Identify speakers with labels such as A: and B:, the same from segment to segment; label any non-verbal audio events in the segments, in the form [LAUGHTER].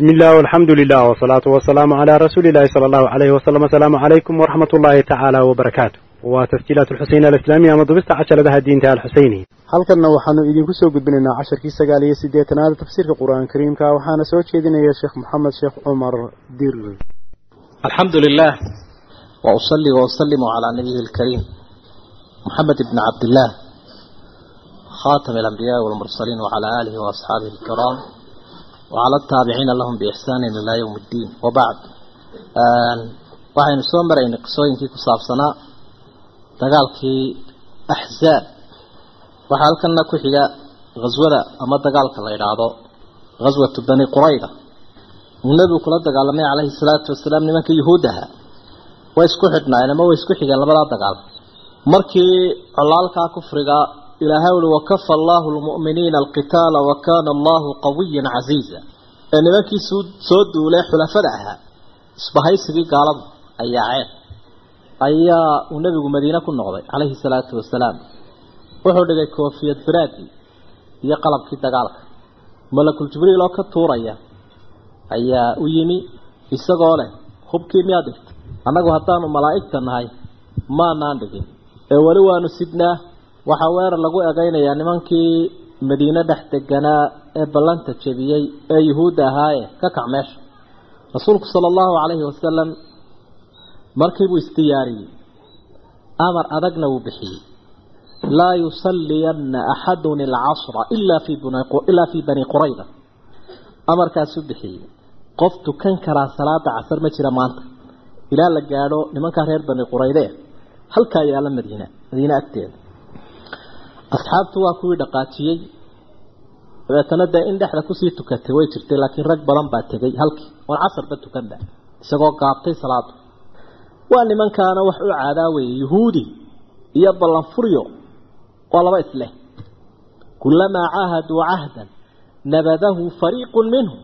A: bismi illah walxamdu lilah wasalaatu wasalaamu calaa rasuulillahi sala allahu alayhi wasalam asalaamu calaykum waraxmat ullaahi tacaala wabarakaatu waa tasjiilaat alxuseyn alislaamiya ama dubista cajaladaha diinta alxuseyniya halkanna waxaannu idiinku soo gudbinaynaa casharkii sagaal iyo siddeetanaad tafsiirka qur'aan kariimka waxaana soo jeedinaya sheekh moxamed sheekh cumar dir
B: alxamdu lilah wa usalli wa usalimu calaa nabiyihi alkariim moxamed ibni cabdillaah khaatam alambiyaai walmursaliin wacalaa aalihi wa asxaabihi وعلى التابعين لهم بإحسان إلى يوم الدين وبعد waxaynu soo maraynay qisooyinkii ku saabsanaa dagaalkii axzaab waxaa halkana ku xiga ghaswada ama dagaalka la yidhaahdo ghaswatu bani qurayda uu nebigu kula dagaalamay calayhi salaatu wasalaam nimanka yuhuuddaha way isku xidhnaayeen ama way isku xigeen labadaa dagaal markii colaalkaa kufriga ilaahay uli wakafa allaahu lmu'miniina alqitaala wa kaana allahu qawiyan casiiza ee nimankii soo duulee xulafada ahaa isbahaysigii gaaladu ay yaaceen ayaa uu nebigu madiine ku noqday calayhi salaatu wasalaam. Wuxuu dhigay koofiyad baraadii iyo qalabkii dagaalka. Malakul jibriil oo ka tuuraya ayaa u yimi isagoo leh hubkii miyaad dhigtay? Annagu haddaanu malaa'igta nahay maanaan dhigin. Ee weli waanu sidnaa waxaa weerar lagu egaynayaa nimankii madiine dhex deganaa ee ballanta jebiyey ee yuhuudda ahaaye ka kac meesha. Rasuulku sala allahu calayhi wasalam markiibuu isdiyaariyey amar adagna wuu bixiyey. Laa yusalliyanna axadun alcasra ilaa fii bani qurayda amarkaasuu bixiyey qof tukan karaa salaada casar ma jira maanta. Ilaa la gaadho nimankaa reer bani qurayde halkaa yaalla madiina madiine agteeda asxaabtu waa kuwii dhaqaajiyey. Dabeetana dee in dhexda ku sii tukatay way jirtay laakiin rag badan baa tegay halkii. Oon casarba tukanba isagoo gaabtay salaadu waa nimankaana wax u caadaawayay yuhuudi iyo ballanfuryo. Waa laba isleh kulamaa caahaduu cahdan nabadahu fariiqun minhum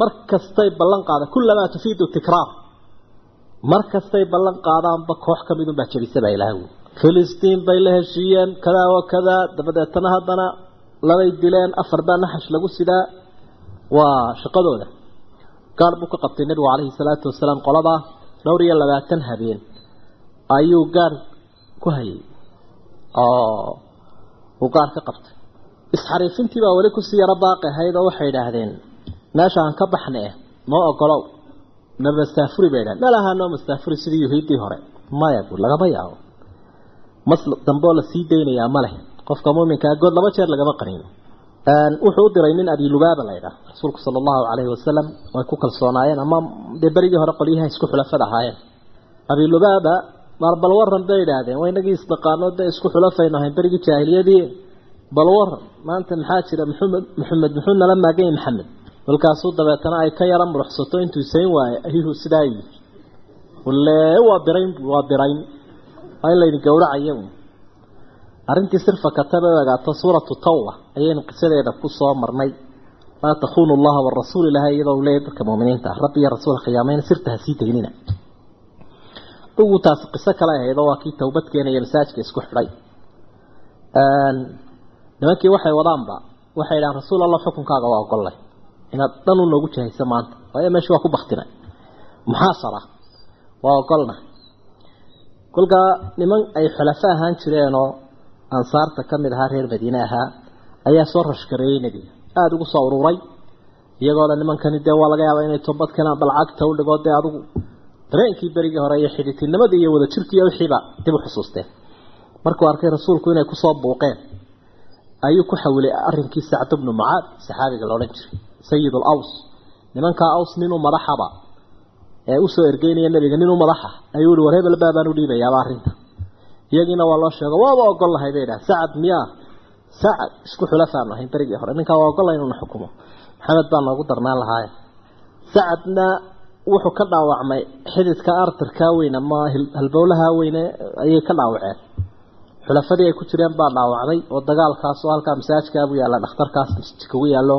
B: mar kastay ballan qaadaan kulamaa tufiidu tikraar. Mar kastay ballan qaadaanba koox ka midunbaa jebisa baa ilaah wy filistiin bay la heshiiyeen kadaa wa kadaa dabadeetana haddana labay dileen afar baa naxash lagu sidaa waa shaqadooda. Gaar buu ka qabtay nebigu calayhi salaatu wasalaam qoladaa dhowr iyo labaatan habeen. Ayuu gaar ku hayay. Oo uu gaar ka qabtay. Isxariifintii baa weli ku sii yaro baaqi ahayd oo waxay idhaahdeen meesha aan ka baxna eh noo ogolow. Na mastaafuri bay idhahdeen malahaa noo mastaafuri sidii yuhuuddii hore. Maya buur lagama yaabo mas damboo la sii daynayaa ma leh. Qofka muuminkaa good laba jeer lagama qaniino wuxuu u diray nin abi lubaaba la ydhaah rasuulku sala allahu calayhi wasalam way ku kalsoonaayeen ama dee berigii hore qolyaha isku xulafad ahaayeen. Abi lubaaba maar bal waran bay idhaahdeen waa inagii isdaqaano dee isku xulafaynu ahayn berigii jaahiliyadii. Bal waran maanta maxaa jira? Maxamed maxamed muxuu nala maaganyay maxamed? Kolkaasuu dabeetana ay ka yara muruxsato intuu isayn waaye ayuu sidaa yidhi. Wale waa birayn waa birayn waa in layni gowracaya arrintii sirfa kataba ogaato suuratu tawba ayaynu qisadeeda ku soo marnay. Laa takuunu allaha warasuul ilahay iyadoo u leeyahy dadka muuminiinta ah rabbi iyo rasuul khiyaamayna sirta ha sii daynina ugu taasi qiso kale ahaydoo waa kii towbad keenaya masaajka isku xidhay. Nimankii waxay wadaanba waxay idhahaan rasuul allah xukunkaaga waa ogollay inaad dhan u noogu jahayso maanta waayo meesha waa ku baktinay muxaasara waa ogolna kolkaa niman ay xulafo ahaan jireenoo ansaarta ka mid ahaa reer madiine ahaa ayaa soo rashgareeyey nebiga. Aada ugu soo ururay iyagooda nimankani dee waa laga yaabaa inay toobad keenaan balcagta u dhigoo dee adugu. Dareenkii berigii hore iyo xidhitinimadii iyo wadajirkii iyo wixiiba dib u xusuusteen markuu arkay rasuulku inay ku soo buuqeen ayuu ku xawilay arrinkii sacd bnu mucaad saxaabiga la odhan jiray sayid alaws nimankaa aws ninuu madaxaba ee u soo ergeynaya nebiga ninuu madaxa? Ayuu ihi war hebel baabaan u dhiibayaaba arrinta. Iyagiina waa loo sheego waaba ogol lahay? Bay dhaha sacad miyaa sacad isku xulafaanu ahayn berigii hore. Ninkaa waa ogolla inuuna xukumo. Maxamed baa noogu darnaan lahaaye sacadna wuxuu ka dhaawacmay xididka artarkaa weyn ama halbowlahaa weyne ayay ka dhaawaceen. Xulafadii ay ku jireen baa dhaawacday oo dagaalkaas oo halkaa masaajkaabu yaalla dhakhtarkaas masjidkagu yaallo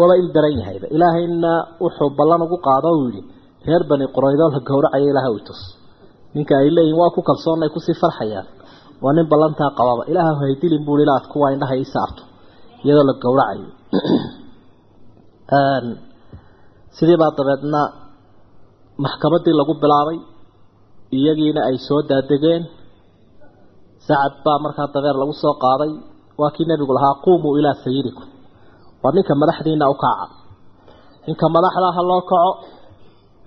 B: waba il daran yahayba ilaahayna wuxuu ballan ugu qaado uu yidhi reer bani quraydoo la gowracayo ilaah u tus. Ninka ay leeyihiin waa ku kalsoonnay ku sii farxayaan waa nin ballantaa qababa ilaah haydilin buu ilaad kuwa indhaha ii saarto iyadoo la gowracayo [CLEARS THROAT] sidii baa dabeedna maxkamaddii lagu bilaabay iyagiina ay soo daadegeen. Sacad baa markaa dabeer lagu soo qaaday. Waa kii nebigu lahaa quumuu ilaa sayidikum waa ninka madaxdiina u kaca ninka madaxda ha loo kaco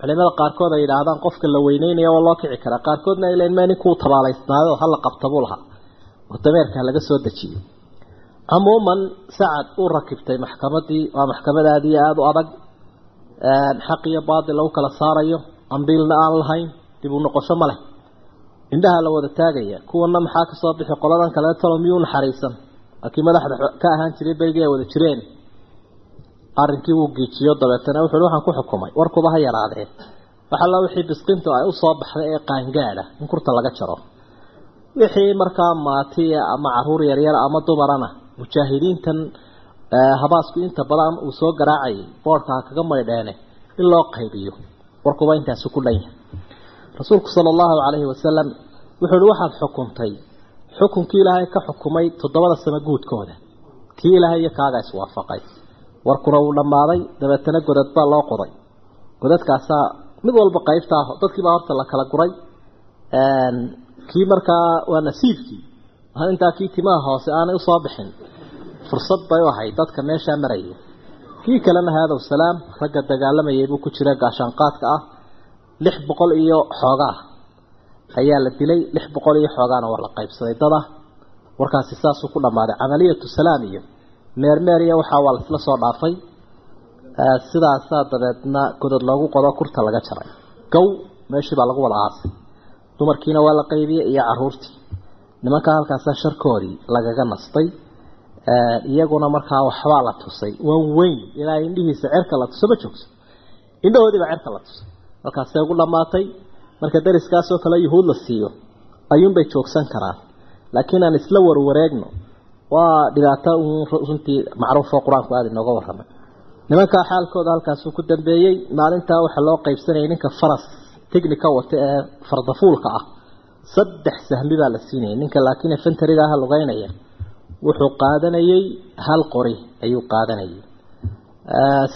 B: culimada qaarkood ay yidhaahdaan qofka la weyneynaya waa loo kici karaa. Qaarkoodna ay leen mee ninkuu tabaalaysnaayo hala qabta buu lahaa. Oo dameerka laga soo dejiyey. Cumuuman sacad uu rakibtay maxkamadii waa maxkamad aada iyo aada u adag xaq iyo baadil lagu kala saarayo ambiilna aan lahayn dib u noqosho ma leh. Indhaha la wada taagaya kuwana maxaa ka soo bixi qoladan kale talo miyuu naxariisan? Laakiin madaxda ka ahaan jiray berigii ay wada jireen arrinkii wuu giijiyo dabeetana wuxuu waxaan ku xukumay warkuba ha yaraadee waxalla wixii bisqintu ay u soo baxday ee qaangaadha in kurta laga jaro. Wixii markaa maatiya ama carruur yaryara ama dumarana mujaahidiintan habaasku inta badan uu soo garaacayay boodhka ha kaga maydheene in loo qaybiyo warkuba intaasi ku dhan yahay rasuulku sala allahu calayhi wasalam wuxuu uhi waxaad xukuntay xukunkii ilaahay ka xukumay toddobada sano guudkooda. Kii ilaahay iyo kaaga iswaafaqay warkuna wuu dhammaaday dabeetana godad baa loo qoday godadkaasaa mid walba qaybta ah dadkiibaa horta la kala guray. Kii markaa waa nasiibkii. Intaa kii timaha hoose aanay u soo bixin. Fursad bay u ahayd dadka meeshaa maraya kii kalena haadow salaam ragga dagaalamayay buu ku jira gaashaanqaadka ah. Lix boqol iyo xoogaa ayaa la dilay lix boqol iyo xoogaana waa la qaybsaday dad ah warkaasi saasuu ku dhammaaday camaliyatu salaam iyo meermeer iyo waxaa waa laisla soo dhaafay sidaasaa dabeedna godod loogu qodo kurta laga jaray. Gow meeshii baa lagu wada aasay dumarkiina waa la qaybiyey iyo caruurtii. Nimankaa halkaasa sharkoodii lagaga nastay iyaguna markaa waxbaa la tusay. Waan weyn ilaa indhihiisa cerka la tuso ma joogso. Indhahoodiibaa cerka la tusay halkaasay ugu dhammaatay marka dariskaasoo kale yuhuud la siiyo ayuunbay joogsan karaan. Laakiin aan isla warwareegno waa dhibaato runtii macruufoo qur'aanku aada inooga warramay nimankaa xaalkooda halkaasuu ku dambeeyey maalintaa waxaa loo qaybsanayay ninka faras tignika wata ee fardafuulka ah. Saddex sahmi baa la siinayay ninka laakiin efentariga ah lugeynaya wuxuu qaadanayey hal qori ayuu qaadanayay.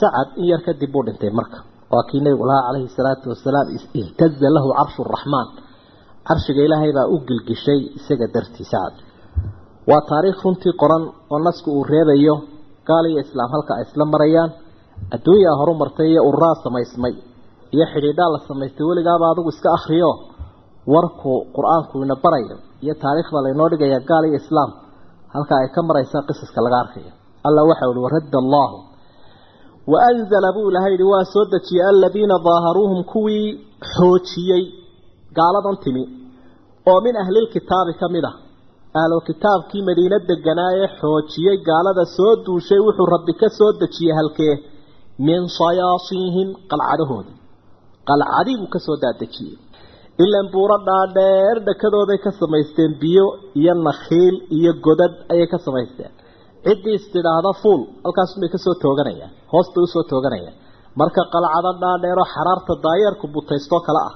B: Sacad in yar kadib buu dhintay marka. Waa kii nabigu lahaa calayhi salaatu wasalaam ihtaza lahu carshu raxmaan carshiga ilaahay baa u gilgishay isaga dartii sacad waa taariikh runtii qoran oo nasku uu reebayo gaal iyo islaam halka ay isla marayaan. Adduunyaa horu martay iyo ururaa samaysmay iyo xidhiidhaa la samaystay weligaaba adigu iska akhriyo. Warku qur'aanku ina barayo iyo taariikhda laynoo dhigaya gaal iyo islaam halka ay ka maraysaa qisaska laga arkayo alla waxa uhi waradda allahu. Wa anzala buu ilahay yihi waa soo dejiyey aladiina daaharuuhum kuwii xoojiyey. Gaaladan timi oo min ahlilkitaabi ka mid ah ahlul kitaabkii madiine deganaa ee xoojiyey gaalada soo duushay wuxuu rabbi ka soo dejiyey halkee? Min sayaasiihim qalcadahoodii qalcadii buu ka soo daadejiyey. Ilan buuro dhaadheer dhakadooday ka samaysteen biyo iyo nakhiil iyo godad ayay ka samaysteen. Ciddii istidhaahda fuul halkaasubay ka soo tooganayaan hoos bay u soo tooganayaan. Marka qalcado dhaadheeroo xaraarta daayeerku butaystoo kale ah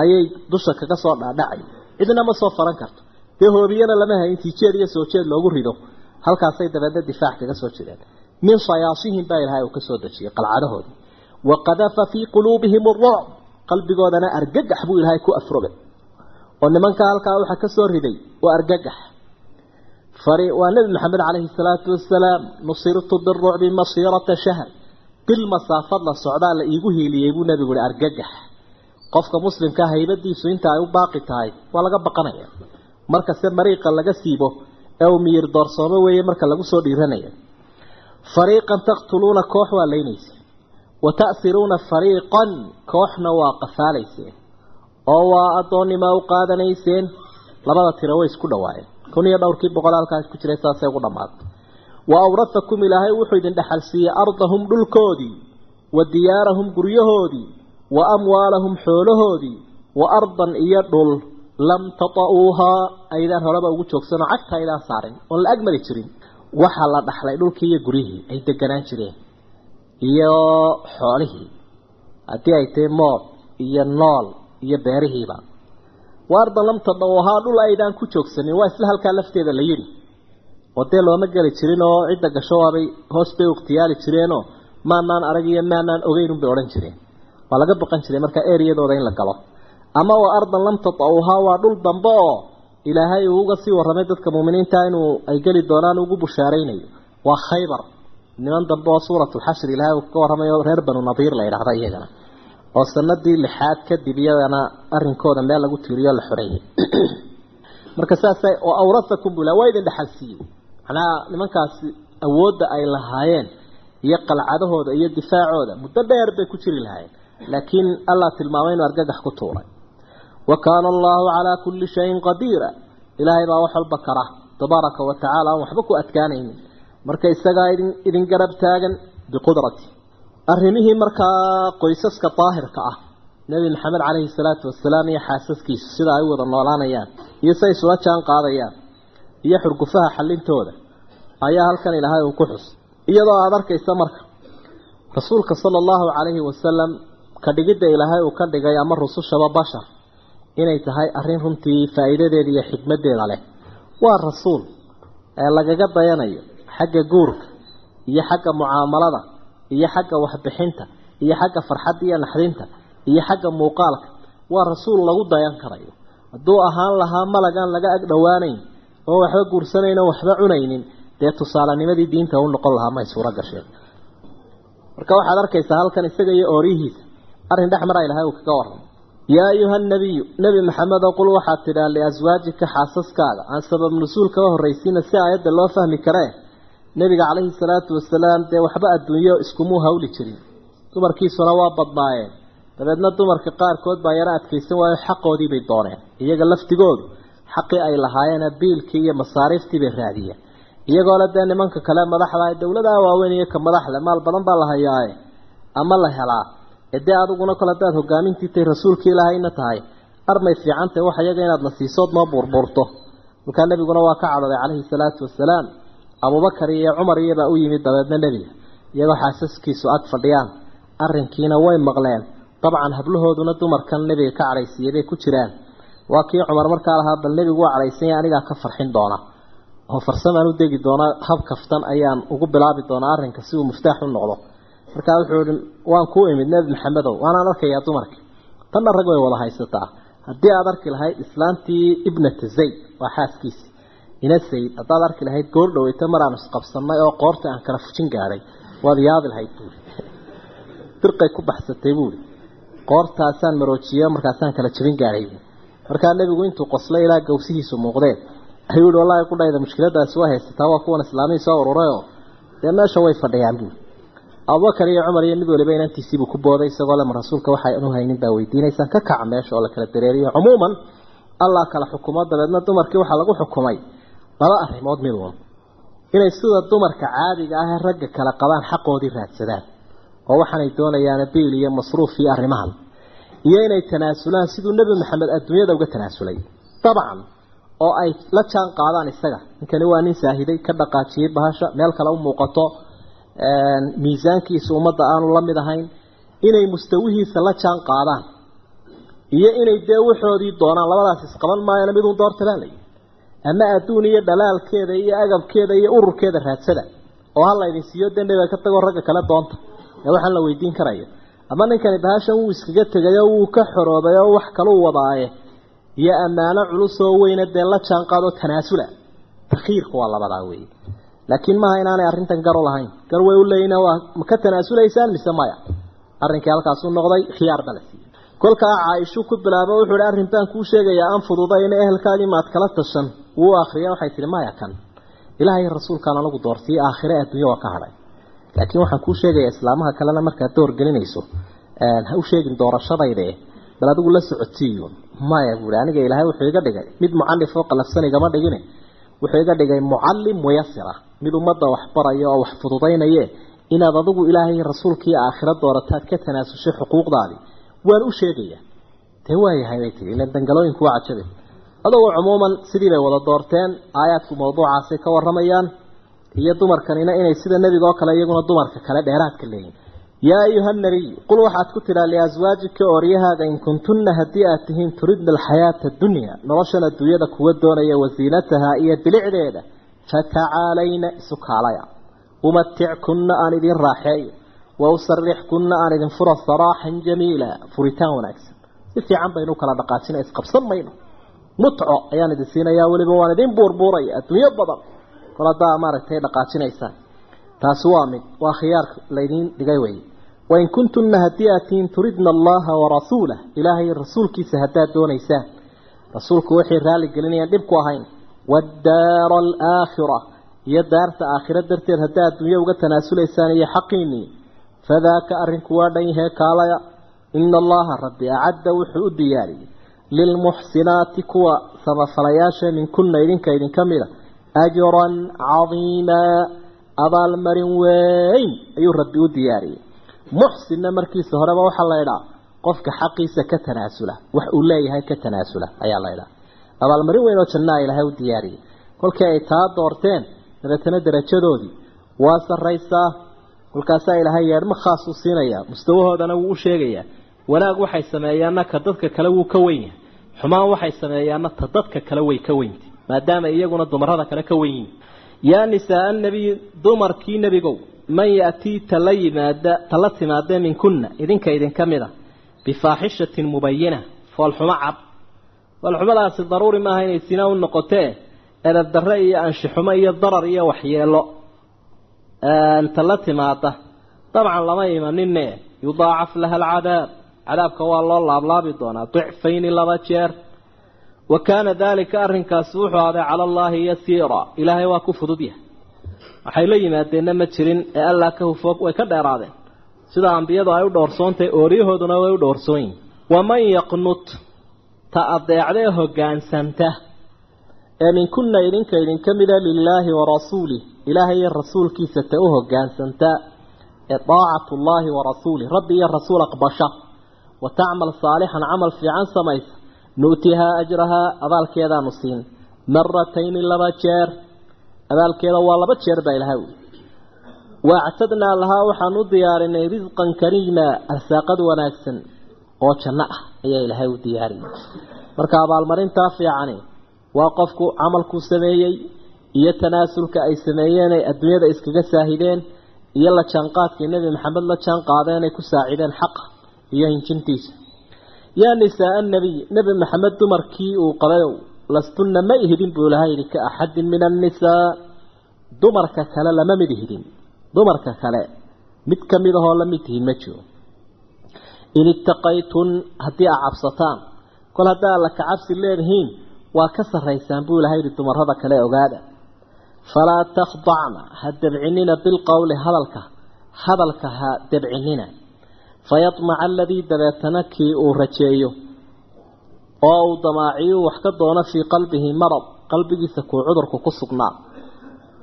B: ayay dusha kaga soo dhaadhacay. Cidna ma soo faran karto dee hoobiyana lama hayn tiijeed iyo soo jeed loogu rido halkaasay dabeedna difaac kaga soo jireen. Min sayaasihim baa ilahay uu ka dejiyey qalcadahoodii. Wa qadafa fii quluubihim arucb qalbigoodana argagax buu ilaahay ku afrogay oo nimanka halkaa waxaa ka riday waa argagax. Waa nebi maxamed calayhi salaatu wasalaam nusirtu birucbi masiirata shahr. Bil masaafad la socdaa la iigu hiiliyey buu nebigu ihi argagax. Qofka muslimka haybadiisu inta ay u baaqi tahay waa laga baqanaya markase mariiqa laga siibo uu miyir doorsoomo weeye marka lagu soo dhiiranaya. Fariiqan taqtuluuna koox waa leynaysa wa ta'siruuna fariiqan kooxna waa qafaalayseen oo waa addoonnimaa u qaadanayseen labada tiro way isku dhawaayeen. Kun iyo dhowrkii boqol halkaas ku jiray saasay ugu dhammaatay wa awrathakum ilaahay wuxuu idin dhexal siiyey ardahum dhulkoodii wa diyaarahum guryahoodii wa amwaalahum xoolahoodii wa ardan iyo dhul lam tata'uuhaa aydaan horeba ugu joogsanoo cagta aydaan saarin oon la agmari jirin. Waxaa la dhaxlay dhulkii iyo guryihii ay deganaan jireen. Iyo xoolihii haddii ay tahay mood iyo nool iyo beerihiiba. Wa ardan lam tata'uuhaa dhul aydaan ku joogsanin waa isla halkaa lafteeda la yidhi. Oo looma geli jirin oo cidda gasho waabay hoos bay ukhtiyaali jireenoo maanaan arag iyo maanaan ogeyn bay odhan jireen. Waa laga baqan jiray markaa eriyadooda in la galo ama waa ardan lam tatauhaa waa dhul dambe oo ilaahay uu uga sii warramay dadka muuminiinta inuu ay geli doonaan ugu bushaaraynayo. Waa khaybar. Niman dambe oo suuratulxashri ilaahay uu kaga warramayo reer banu nadiir la yidhahda iyagana. Oo sanadii lixaad kadib iyadana arrinkooda meel lagu tiiriyo la xoreeyey [CLEARS THROAT] marka saasay oo awrasakum bula waa idin dhexalsiiyey macnaha nimankaasi awoodda ay lahaayeen iyo qalcadahooda iyo difaacooda muddo dheer bay ku jiri lahaayeen. Laakiin allah tilmaamay inuu argagax ku tuuray wa kaana allahu calaa kulli shayin qadiira ilaahay baa wax walba kara. Tabaaraka wa tacaala aan waxba ku adkaanaynin. Marka isagaa idin idin garab taagan biqudrati. Arrimihii markaa qoysaska daahirka ah nebi maxamed caleyhi salaatu wasalaam iyo xaasaskiisu sida ay u wada noolaanayaan iyo siay isula jaan qaadayaan iyo xurgufaha xallintooda ayaa halkan ilaahay uu ku xus. Iyadoo aada arkaysa marka rasuulka inay tahay arrin runtii faa'iidadeeda iyo xikmaddeeda leh. Waa rasuul ee lagaga dayanayo xagga guurka iyo xagga mucaamalada iyo xagga waxbixinta iyo xagga farxadda iyo naxdinta iyo xagga muuqaalka. Waa rasuul lagu dayan karayo. Hadduu ahaan lahaa malagaan laga ag dhowaanayn oo waxba guursanayn oo waxba cunaynin dee tusaalenimadii diinta u noqon lahaa may suuro gasheen. Marka waxaad arkaysaa halkan isaga iyo oorihiisa. Arrin dhex mara ilahay uu kaga warramo yaa ayuha nabiyu nebi maxamed oo qul waxaad tidhaa liaswaajika xaasaskaaga aan sabab nusuul kaga horraysiina si aayadda loo fahmi karee nebiga calayhi salaatu wasalaam dee waxba adduunyo iskumuu hawli jirin dumarkiisuna waa badnaayeen dabeedna dumarka qaarkood baa yaro adkaysan waayo xaqoodii bay dooneen iyaga laftigoodu xaqii ay lahaayeen biilkii iyo masaariiftii bay raadiyeen iyagoo le dee nimanka kale madaxda dowladaha waaweyn iyo ka madaxle maal badan baa la hayaaye ama la helaa dee adiguna kole hadaad hogaamintiitay rasuulka ilaahayna tahay armay fiicantahy wax iyaga inaad na siisood noo buurbuurto markaa nebiguna waa ka cadhooday calayhi salaatu wasalaam abubakar iyo cumar iyobaa u yimid dabeedna nebiga. Iyagoo xaasaskiisu ag fadhiyaan. Arrinkiina way maqleen. Dabcan hablahooduna dumarkan nebiga ka cadhaysiiyey bay ku jiraan. Waa kii cumar markaa lahaa bal nebigu waa cadhaysanya anigaa ka farxin doona. Oo farsamaan u degi doona hab kaftan ayaan ugu bilaabi doonaa arrinka si uu muftaax u noqdo markaa wuxuu ihi waan kuu imid nebi maxamedow waanaan arkayaa dumarka. Tanna rag way wada haysataa. Haddii aada arki lahayd islaantii ibnata zayd waa xaaskiisi. Ina sayd haddaad arki lahayd goor dhaweyta maraan isqabsanay oo qoorta aan kala fujin gaadhay waad yaabi lahayd buuri [LAUGHS] dirqay ku baxsatay buuri qoortaasaan maroojiyo markaasaan kala jabin gaadhay markaa nebigu intuu qoslay ilaa gawsihiisu muuqdeen. Ayuu yihi wallaahi qudhayda mushkiladaasi waa haysataa waa kuwan islaamihii soo ururayoo. Dee meesha way fadhiyaan buuri abubakar iyo cumar iyo mid waliba inantiisiibuu ku booday isagoo lema rasuulka waxaanu haynin baa weydiinaysaan. Ka kaca meesha oo la kala dareeriyo. Cumuuman allah kala xukumo dabeedna dumarkii waxaa lagu xukumay. Laba arrimood mid uun inay sida dumarka caadiga ah ee ragga kala qabaan xaqoodii raadsadaan. Oo waxaanay doonayaana biil iyo masruuf iyo arrimahan. Iyo inay tanaasulaan siduu nebi maxamed adduunyada uga tanaasulay. Dabcan oo ay la jaan qaadaan isaga. Ninkani waa nin saahiday ka dhaqaajiyey bahasha meel kale u muuqato miisaankiisa ummadda aanu la mid ahayn inay mustawihiisa la jaan qaadaan iyo inay dee waxoodii doonaan labadaas isqaban maayana miduun doortabaa layi ama adduun iyo dhalaalkeeda iyo agabkeeda iyo ururkeeda raadsada oo ha laydin siiyo dee nebiga ka tagoo ragga kale doonta. Ee waxaan la weydiin karaya ama ninkani bahashan wuu iskaga tegayo wuu ka xoroobay oo wax kaluu wadaaye. Iyo ammaano culus oo weyna dee la jaan qaadoo tanaasula. Takhiirku waa labadaa weeye laakiin maaha inaanay arrintan garo lahayn. Gar way u leeyihiin ma ka tanaasulaysaan mise maya arrinkii halkaasuu noqday khiyaar bala siiyey. Kolkaa caaishuu ku bilaabo wuxuu ihi arrin baan kuu sheegayaa aan fududayna ehelkaagii maad kala tashan. Wuu akhriya waxay tihi maya kan? Ilaahay rasuulkaan anagu doortiyey aakhire adduunya waa ka hadhay. Laakiin waxaan kuu sheegayaa islaamaha kalena markaad door gelinayso. Ha u sheegin doorashadayde. Bal adigu la socotiiyo maya buui aniga ilaahay wuxuu iga dhigay. Mid mucalif oo qalafsan igama dhigine. Wuxuu iga dhigay mucallim muyasira mid ummadda wax baraya oo wax fududaynaye inaad adigu ilaahay rasuulkii aakhiro doorataad ka tanaasushay xuquuqdaadii waan u sheegaya. Dee waayahay bay tii ilan dangalooyinku waa cajabe cumuuman sidii bay wada doorteen aayaadku mawduucaasay ka waramayaan iyo dumarkanina inay sida nebiga oo kale iyaguna dumarka kale dheeraadka leeyihiin yaa ayuha nabiy qul waxaad ku tidhaa liaswaajika ooryahaaga in kuntunna haddii aad tihiin turidna alxayaata addunya noloshan adduunyada kuwa doonaya wasiinataha iyo bilicdeeda fatacaalayna isu kaalaya umatickunna aan idiin raaxeeyo wa usarixkunna aan idin fura saraaxan jamiila furitaan wanaagsan si fiican baynu kala dhaqaajina isqabsan mayno mutco ayaan idin siinayaa weliba waan idin buurbuuraya adduunyo badan kol haddaa maaragtay dhaqaajinaysaan taasi waa mid waa khiyaarka laydin dhigay weye wain kuntunna haddii aatiin turidna allaha warasuulah ilaahay rasuulkiisa haddaad doonaysaan rasuulku waxay raalli gelinayaan dhib ku ahayn waaddaara alaakhira iyo daarta aakhira darteed haddaa adduunyo uga tanaasulaysaan iyo xaqiinii fadaaka arrinku waa dhan yahee kaalaya ina allaha rabbi acadda wuxuu u diyaariyey. Lilmuxsinaati kuwa samafalayaasha minkunna idinka idinka mida ajran cadiimaa abaalmarin weyn ayuu rabbi u diyaariyey. Muxsinna markiisa horeba waxaa la idhaa qofka xaqiisa ka tanaasula wax uu abaalmarin weyn oo jannaa ilaahay u diyaariyey. Kolkii ay taa doorteen dabeetana darajadoodii waa sarraysaa kolkaasaa ilaahay yeedhma khaas u siinayaa mustawahoodana wuu u sheegayaa wanaag waxay sameeyaanna ka dadka kale wuu ka weyn yahay. Xumaan waxay sameeyaanna ta dadka kale way ka weynta maadaama iyaguna dumarada kale ka weyn yihiin yaa nisaa annabiy dumarkii nebigow man yaatii tala yimaada tala timaadee minkunna idinka idinka mid a bifaaxishatin mubayina foolxumo cad foolxumadaasi daruuri maaha inay sina u noqotee edabdarre iyo anshixumo iyo darar iyo waxyeelo tala timaada dabcan lama imanine yudaacaf laha alcadaab. Cadaabka waa loo laablaabi doonaa dicfayni laba jeer. Wa kaana daalika arrinkaasi wuxuu ahday cala allaahi yasiira ilaahay waa ku fudud yahay. Waxay la yimaadeenna ma jirin ee allaa ka hufoog way ka dheeraadeen. Sida ambiyadu ay u dhowrsoontahay ooriyahooduna way u dhowrsoon yihiin waman yaqnut ta adeecdee hoggaansanta ee minkunna idinka idinka mida lilaahi wa rasuulih ilaahay iyo rasuulkiisa ta u hoggaansanta ee llaahi wa rasuulih rabbi iyo rasuul aqbasha. Wa tacmal saalixan camal fiican samaysa. Nu'tihaa ajrahaa abaalkeedaanu siin. Maratayni laba jeer abaalkeeda waa laba jeer baa ilahay ui waactadnaa lahaa waxaan u diyaarinay risqan kariima arsaaqad wanaagsan oo janno ah ayaa ilaahay u diyaariyay marka abaalmarintaa fiicani waa qofku camalkuu sameeyey iyo tanaasulka ay sameeyeen ay adduunyada iskaga saahideen iyo la jaanqaadkii nebi maxamed la jaan qaadeen ay ku saacideen xaqa iyo hinjintiisa yaa nisaa annabiy nebi maxamed dumarkii uu qabayow lastunna ma ihidin buu ilahay yidhi ka axadin min annisaa dumarka kale lama mid ihidin. Dumarka kale mid ka mid ahoo la mid tihiin ma jiro in ittaqaytun haddii aa cabsataan. Kol haddaa alla ka cabsi leedihiin waa ka sarraysaan buu ilahay yidhi dumarada kale ogaada. Falaa takhdacna ha dabcinina bilqowli hadalka. Hadalka ha dabcinina. Fayadmaca aladii dabeetana kii uu rajeeyo. Oo uu damaaciyu wax ka doono fii qalbihi marad qalbigiisa kuu cudurku ku sugnaa.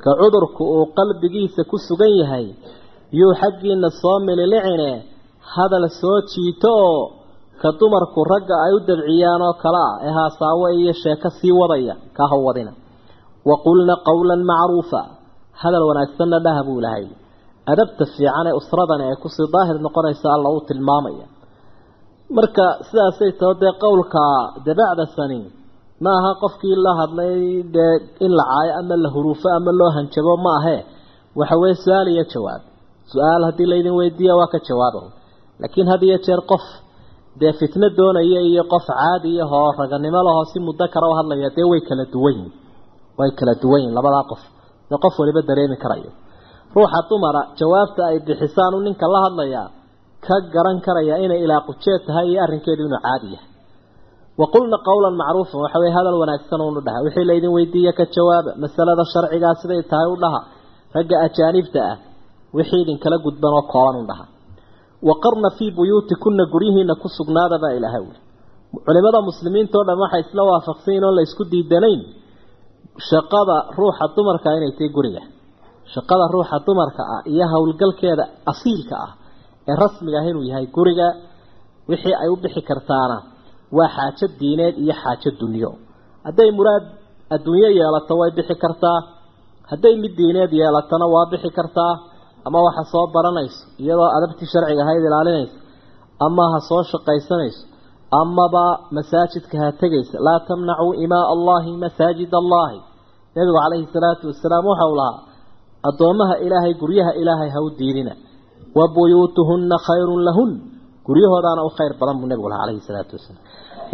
B: Ka cudurku uu qalbigiisa ku sugan yahay yuu xaggiina soo mililicine hadal soo jiito oo ka dumarku ragga ay u dabciyaan oo kale ah ee haasaawo iyo sheeko sii wadaya ka hawadina waqulna qowlan macruufa hadal wanaagsanna dhaha buu ilahay adabta fiican ee usradani ay ku sii daahir noqonaysa alla uu tilmaamaya. Marka sidaasay taho dee qowlka dabacda sani ma aha qofkii la hadlay dee in la caayo ama la huruufo ama loo hanjabo ma ahee waxa weye su'aal iyo jawaab. Su'aal haddii laydin weydiiya waa ka jawaaba laakiin had iyo jeer qof dee fitno doonaya iyo qof caadi ahoo raganimo lahoo si muddo kale u hadlaya dee way kala duwan yihiin way kala duwan yihiin labadaa qof. Dee qof waliba dareemi karayo. Ruuxa dumara jawaabta ay bixisaan u ninka la hadlayaa ka garan karaya inay ilaa qujeed tahay iyo arrinkeedu inuu caadi yahay. Waqulna qowlan macruufan waxa weye hadal wanaagsan unu dhaha wixii laydin weydiiye ka jawaaba masalada sharcigaa siday tahay u dhaha. Ragga ajaanibta ah wixii idinkala gudban oo kooban u dhaha waqarna fii buyuutikunna guryihiina ku sugnaadabaa ilaahay wuli culimada muslimiinta o dhan waxay isla waafaqsanyiin oon la isku diidanayn shaqada ruuxa dumarka inay tahay guriga shaqada ruuxa dumarka ah iyo howlgalkeeda asiilka ah ee rasmiga ah inuu yahay guriga wixii ay u bixi kartaana waa xaajo diineed iyo xaajo dunyo hadday muraad adduunyo yeelato way bixi kartaa hadday mid diineed yeelatona waa bixi kartaa ama waxa soo baranayso iyadoo adabtii sharciga ahayd ilaalinaysa ama ha soo shaqaysanayso amaba masaajidka ha tegaysa laa tamnacuu imaa allahi masaajid allahi. Nebigu calayhi salaatu wasalaam waxau lahaa addoommaha ilaahay guryaha ilaahay ha u diidina wa buyuutuhunna khayrun lahun. Guryahoodaana u khayr badan buu nebigu lahaa calayhi salaatu wasalaam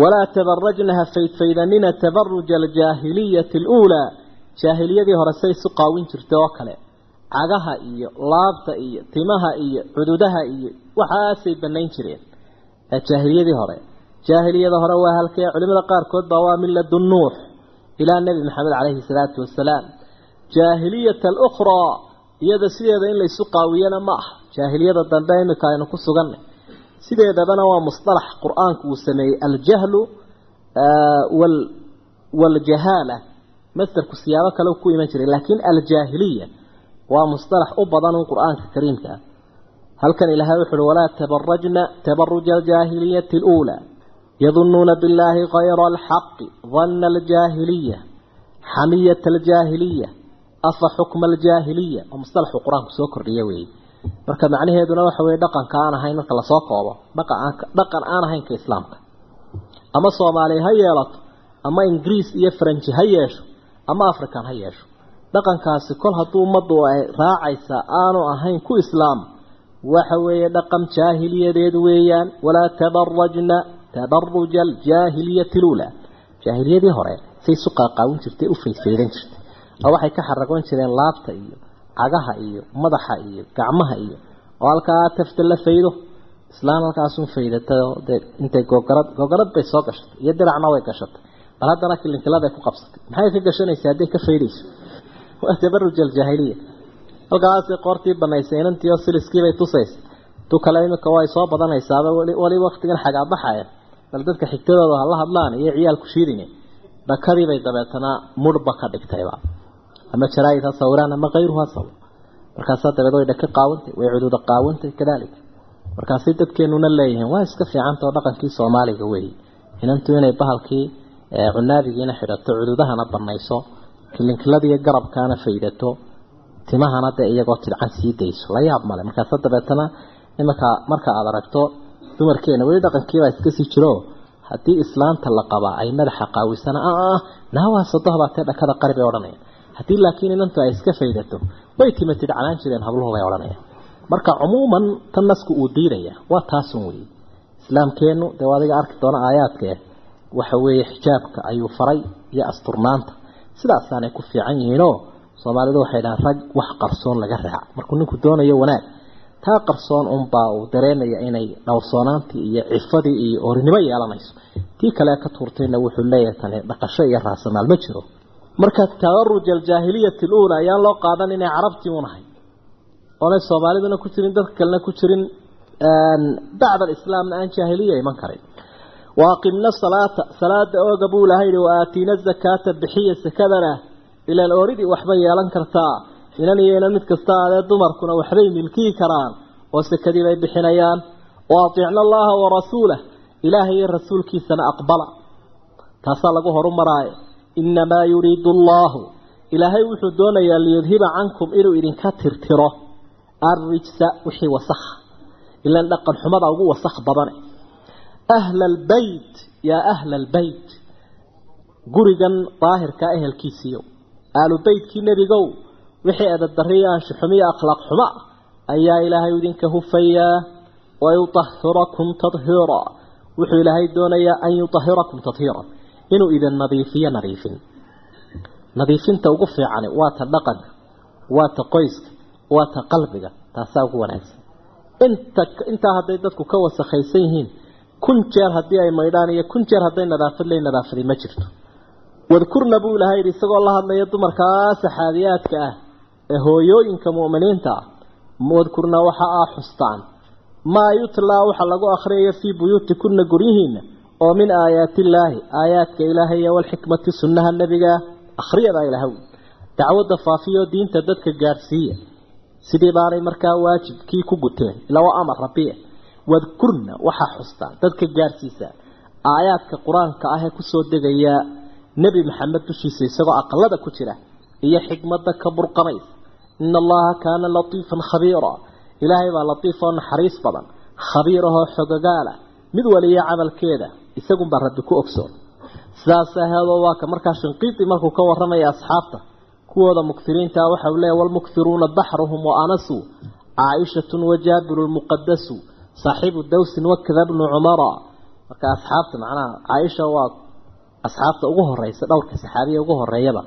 B: walaa tabarajna ha faydfaydanina tabaruja aljaahiliyati aluulaa. Jaahiliyadii hore say isu qaawin jirtay oo kale cagaha iyo laabta iyo timaha iyo cududaha iyo waxaasay banayn jireen. Jaahiliyadii hore. Jaahiliyada hore waa halkee culimada qaarkood baa waa min ladun nuux ilaa nebi maxamed calayhi salaatu wasalaam. Jaahiliyata alukhraa iyada sideeda in laysu qaawiyana ma aha. Jaahiliyada dambe imika aynu ku sugannay sideedabana waa musطalax qur'aanku uu sameeyey aljahlu waaljahaala masderku siyaabo kale ku iman jiray laakiin aljaahiliya waa mustalax u badan un qur'aanka kariimka ah. halkan ilaahay wuxu uhi walaa tabarajna tabaruja aljaahiliyati aluulaa. Yadunuuna billaahi kayra alxaqi danna aljaahiliya xamiyata aljaahiliya afa xukma aljaahiliya oo mustalaxuu qur'aanku soo kordhiya weeye marka macnaheeduna waxa weye dhaqanka aan ahayn marka la soo koobo. Dhaqan aan ahaynka islaamka. Ama soomaaliya ha yeelato ama ingiriis iyo faranji ha yeesho ama african ha yeesho dhaqankaasi kol hadduu ummaddu ay raacaysa aanu ahayn ku islaam waxa weeye dhaqan jaahiliyadeed weeyaan. Walaa tabarajna tabaruja aljaahiliyati lula jaahiliyadii hore say isu qaaqaawin jirtay u faydfaydan jirtay. Oo waxay ka xaragoon jireen laabta iyo cagaha iyo madaxa iyo gacmaha iyo oo halkaa tafta la faydo. Islaan halkaasun faydatay oo dee intay gogarad gogarad bay soo gashatay iyo diracna way gashatay. Bal haddana kilinkiladay ku qabsatay. Maxay ka gashanaysaa? Hadday ka faydayso waa tabaruj aljaahiliya halkaasay qoortii banaysay inantii oo siliskii bay tusaysa tu kale imika way soo badanaysaaba weli waktigan xagaabaxaya bal dadka xigtadooda hala hadlaan iyo ciyaalku shiidine dhakadii bay dabeetana mudhba ka dhigtayba ama jaraa'id ha sawiraan ama kayruhu ha sawir markaasaa dabeed way dhaka qaawantay way cududa qaawantay kadaalika markaasay dadkeenuna leeyihiin waa iska fiicantao dhaqankii soomaaliga weeye inantu inay bahalkii cunaabigiina xidhato cududahana banayso kilinkiladiiyo garabkaana faydato timahana dee iyagoo tidcan sii dayso. La yaab male. Markaasa dabeetana imanka marka aada aragto dumarkeena weli dhaqankiibaa iska sii jiro. Haddii islaanta la qabaa ay madaxa qaawisana naawaa sodohbaa tee dhakada qari bay odhanayaan. Haddii laakiin inantu ay iska faydato way tima tidcanaan jireen habluhu bay odhanayaan. Marka cumuuman tan nasku uu diidaya waa taasun weeye islaamkeenu dee adiga arki doona aayaadkae waxa weeye xijaabka ayuu faray iyo asturnaanta sidaasaanay ku fiican yihiinoo soomaalidu waxay dhahaan rag wax qarsoon laga raac markuu ninku doonayo wanaag taa qarsoon unbaa uu dareemaya inay dhowrsoonaantii iyo cifadii iyo orinimo yeelanayso tii kale ka tuurtayna wuxuu leeyahay tani dhaqasho iyo raasamaal ma jiro. Marka tabaruj aljaahiliyati aluula ayaan loo qaadan inay carabtii u nahay oonay soomaaliduna ku jirin dadka kalena ku jirin bacd alislaamna aan jaahiliya iman karin waaqimna salaata salaada ooga buu ilahay yihi waaatiina zakaata bixiya sakadana ilaan ooridii waxbay yeelan kartaa inan iyo inan mid kasta adee dumarkuna waxbay milkiyi karaan oo sakadii bay bixinayaan wa atiicna allaha warasuulah ilaahay iyo rasuulkiisana aqbala taasaa lagu horumaraayo inamaa yuriidu allahu ilaahay wuxuu doonayaa liyudhiba cankum inuu idinka tirtiro arrijsa wixii wasakha ilaan dhaqan xumada ugu wasakh badane ahla albeyt yaa ahla albeyt gurigan daahirka ehelkiisiiyo aalu beytkii nebigow wixii edadariyo anshuxumiyo akhlaaq xuma ayaa ilaahay idinka hufayaa wayutahirakum tadhiira wuxuu ilaahay doonayaa an yutahirakum tadhiira inuu idin nadiifiyo nadiifin nadiifinta ugu fiicani waa ta dhaqanka waa ta qoyska waa ta qalbiga taasaa ugu wanaagsan inta intaa hadday dadku ka wasakhaysan yihiin kun jeer haddii ay maydhaan iyo kun jeer hadday nadaafad leyn nadaafadi ma jirto. Wadkurna buu ilahay yidhi isagoo la hadlaya dumarkaa saxaabiyaadka ah ee hooyooyinka mu'miniinta ah wadkurna waxa aa xustaan. Maa yutlaa waxa lagu akhriyayo fii buyuutikunna guryihiina oo min aayaatillaahi aayaadka ilaahay iyo walxikmati sunnaha nebiga akhriyada ilahaw dacwadda faafiyoo diinta dadka gaadhsiiya sidii baanay markaa waajibkii ku guteen ilaa waa amar rabbi wadkurna waxaa xustaan dadka gaadhsiisa aayaadka qur'aanka ah ee ku soo degaya nebi maxamed dushiisa isagoo aqalada ku jira iyo xikmadda ka burqamaysa ina allaha kaana latiifan khabiira. Ilaahay baa latiif oo naxariis badan khabiir ahoo xogagaala mid waliya camalkeeda isagunbaa rabbi ku ogsoon. Sidaas aheedoo waa ka markaa shinqiiti markuu ka warramaya asxaabta kuwooda mukiriinta waxa uu leeyahy walmukiruuna baxruhum wa anasuu caaishatun wajaabiru lmuqadasu saaxiibu dawsin wakada bnu cumara marka asxaabta macnaha caaisha waa asxaabta ugu horeysa dhowrka saxaabiya ugu horeeyaba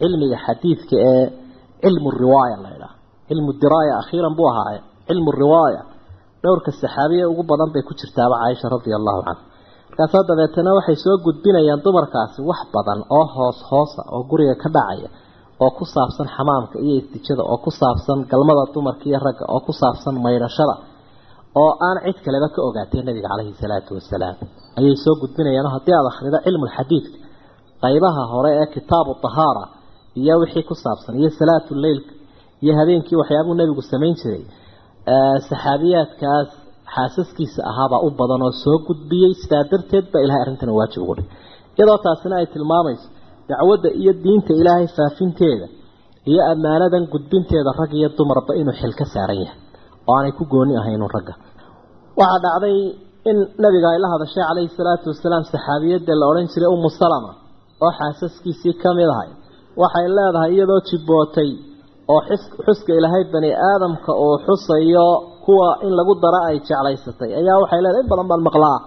B: cilmiga xadiidka ee cilmu riwaaya la ydhaha cilmu diraaya akhiiran buu ahaaye cilmu riwaaya dhowrka saxaabiya ugu badan bay ku jirtaaba caaisha radia allahu canha markaasoo dabeetana waxay soo gudbinayaan dumarkaasi wax badan oo hoos hoosa oo guriga ka dhacaya oo ku saabsan xamaamka iyo istijada oo ku saabsan galmada dumarka iyo ragga oo ku saabsan maydhashada oo aan cid kaleba ka ogaatay nabiga caleyhi salaatu wasalaam. Ayay soo gudbinayaan haddii aada akhrido cilmulxadiidka qaybaha hore ee kitaabu tahaara iyo wixii ku saabsan iyo salaatu leylka iyo habeenkii waxyaabuu nebigu samayn jiray saxaabiyaadkaas xaasaskiisa ahaabaa u badan oo soo gudbiyey. Sidaa darteed baa ilahay arrintana waajib ugu dhig iyadoo taasina ay tilmaamayso dacwadda iyo diinta ilaahay faafinteeda iyo ammaanadan gudbinteeda rag iyo dumarba inuu xil ka saaran yahay oo aanay ku gooni ahaynun ragga. Waxaa dhacday in nabiga ay la hadashay calayhi salaatu wasalaam saxaabiyadda la odhan jiray umu salama oo xaasaskiisii ka mid ahay. Waxay leedahay iyadoo jibbootay oo xuska ilaahay bani aadamka uu xusayo kuwa in lagu dara ay jeclaysatay. Ayaa waxay leedahay in badan baan maqlaa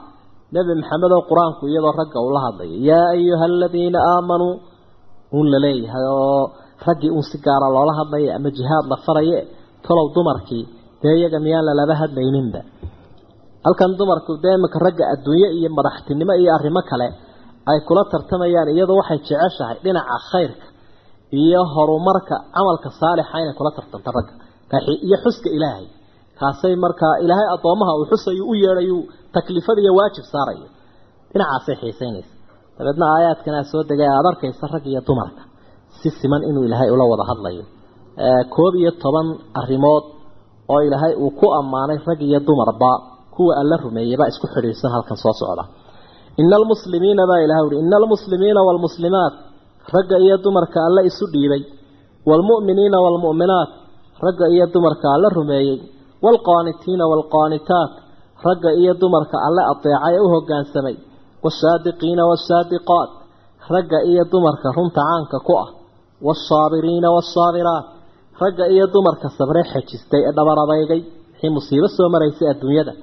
B: nebi maxamed oo qur'aanku iyadoo ragga uu la hadlayo yaa ayuha aladiina aamanuu uun la leeyahay oo raggii uun si gaara loola hadlaya ama jihaad la faraye tolow dumarkii dee iyaga miyaan lalaba hadlayninba. Halkan dumarku dee iminka ragga adduunye iyo madaxtinimo iyo arrimo kale ay kula tartamayaan iyadoo waxay jeceshahay dhinaca khayrka iyo horumarka camalka saalixa inay kula tartanto ragga. Iyo xuska ilaahay kaasay markaa ilaahay addoomaha uu xusayo u yeedhayu taklifada iyo waajib saarayo. Dhinacaasay xiisaynaysa dabeedna aayaadkan aa soo degay aada arkaysa rag iyo dumarka. Si siman inuu ilaahay ula wada hadlayo. Koob iyo toban arrimood oo ilaahay uu ku ammaanay rag iyo dumarba kuwa alla baa isku xidhiirsan halkan soo socda. Ina almuslimiina baa ilahay uhi ina almuslimiina waalmuslimaat ragga iyo dumarka alla isu dhiibay. Waalmu'miniina waalmu'minaat ragga iyo dumarka alla rumeeyey. Waalqaanitiina waalqaanitaat ragga iyo dumarka alle adeecay ee u hoggaansamay wasaadiqiina wasaadiqaat ragga iyo dumarka runta caanka ku ah. Wasaabiriina waasaabiraat ragga iyo dumarka sabre xejistay ee dhabar adeygay wixii musiibo soo maraysay adduunyada.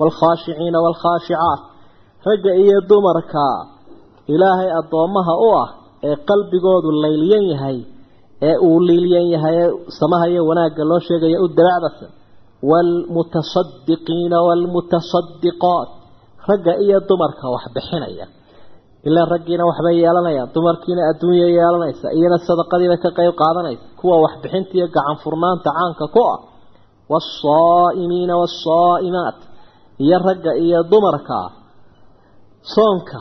B: Waalkhaashiciina waalkhaashicaat ragga iyo dumarka ilaahay addoommaha u ah ee qalbigoodu laylyan yahay ee uu liilyan yahay ee samaha iyo wanaagga loo sheegaya u dabacdasa waalmutasadiqiina waalmutasadiqaat ragga iyo dumarka wax bixinaya ilaa raggiina waxbay yeelanayaan dumarkiina adduunya yeelanaysa iyana sadaqadiiba ka qayb qaadanaysa kuwa waxbixinta iyo gacan furnaanta caanka ku ah wasaa'imiina waasaa'imaat iyo ragga iyo dumarka soonka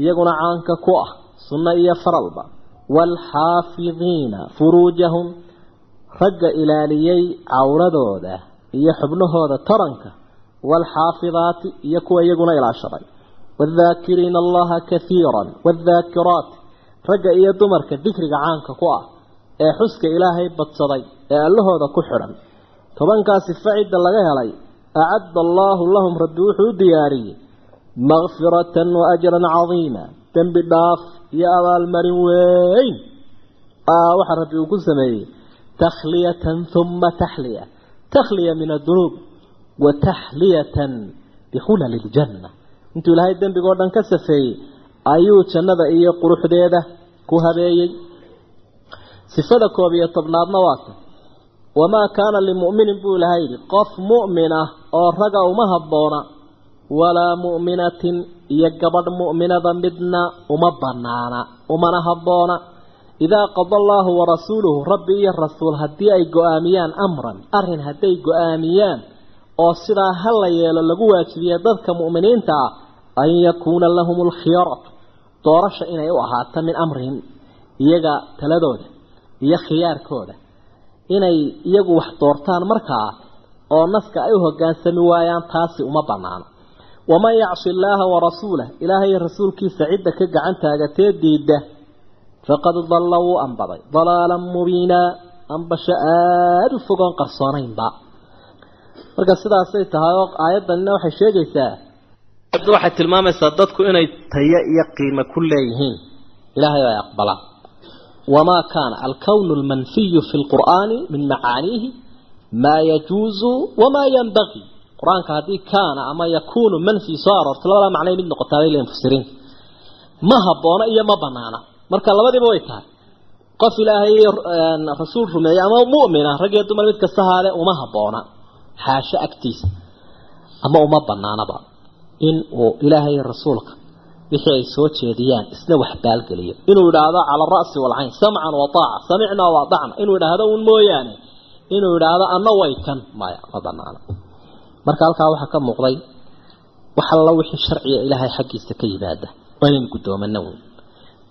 B: iyaguna caanka ku ah sunno iyo faralba waalxaafidiina furuujahum ragga ilaaliyey cawradooda iyo xubnahooda taranka waalxaafidaati iyo kuwa iyaguna ilaashaday waaldaakiriina allaha kahiiran waaldaakiraat ragga iyo dumarka dikriga caanka ku ah ee xuska ilaahay badsaday ee allahooda ku xidhan tobankaasi facidda laga helay acadda allaahu lahum rabbi wuxuu u diyaariyey makfiratan wa ajran cadiima dembi dhaaf iyo abaalmarin weyn waxaa rabbi uu ku sameeyey takhliyatan huma taxliya takhliya min adunuub wa taxliyatan bikhulali ljanna intuu ilaahay dembigoo dhan ka safeeyey ayuu jannada iyo quruxdeeda ku habeeyey. Sifada koob iyo tobnaadna waata wamaa kaana limu'minin buu ilahay yidhi qof mu'min ah oo raga uma habboona walaa mu'minatin iyo gabadh mu'minada midna uma banaana umana habboona. Idaa qada allaahu warasuuluhu rabbi iyo rasuul haddii ay go'aamiyaan amran arrin hadday go'aamiyaan oo sidaa ha la yeelo lagu waajibiya dadka mu'miniinta ah an yakuuna lahum alkhiyaratu doorasha inay u ahaato min amrihim iyaga taladooda iyo khiyaarkooda inay iyagu wax doortaan markaa oo naska ay u hoggaansami waayaan taasi uma bannaano waman yacsi illaaha warasuulah ilaahay rasuulkiisa cidda ka gacan taagatee diidda faqad dalla wuu ambaday dalaalan mubiinaa ambasho aada u fogoon qarsoonaynba marka sidaasay tahay oo aayaddanina waxay sheegaysaa waxay tilmaamaysaa dadku inay tayo iyo qiimo ku leeyihiin. Ilaahay ay aqbalaan wamaa kaana alkownu almanfiyu fi lqur'aani min macaaniihi maa yajuusu wamaa yanbaqii qur'aanka haddii kaana ama yakuunu manfii soo aroorto labadaa macnay mid noqotaa bay leeyihiin mufasiriinta ma habboona iyo ma banaana marka labadiiba way tahay. Qof ilaahay rasuul rumeeyey ama mu'mina rag iyo dumar mid kasta haale uma habboona. Xaasho agtiisa. Ama uma banaanaba in uu ilaahay rasuulka wixii ay soo jeediyaan isna wax baalgeliyo. Inuu idhaahdo cala ara'si walcayn samcan wa taaca samicnaa wa inuu idhaahdo un mooyaane inuu idhaahdo anna way kan maya ma banaana marka halkaa waxaa ka muuqday wax alla wixii sharciga ilaahay xaggiisa ka yimaada waa guddoomano weyn.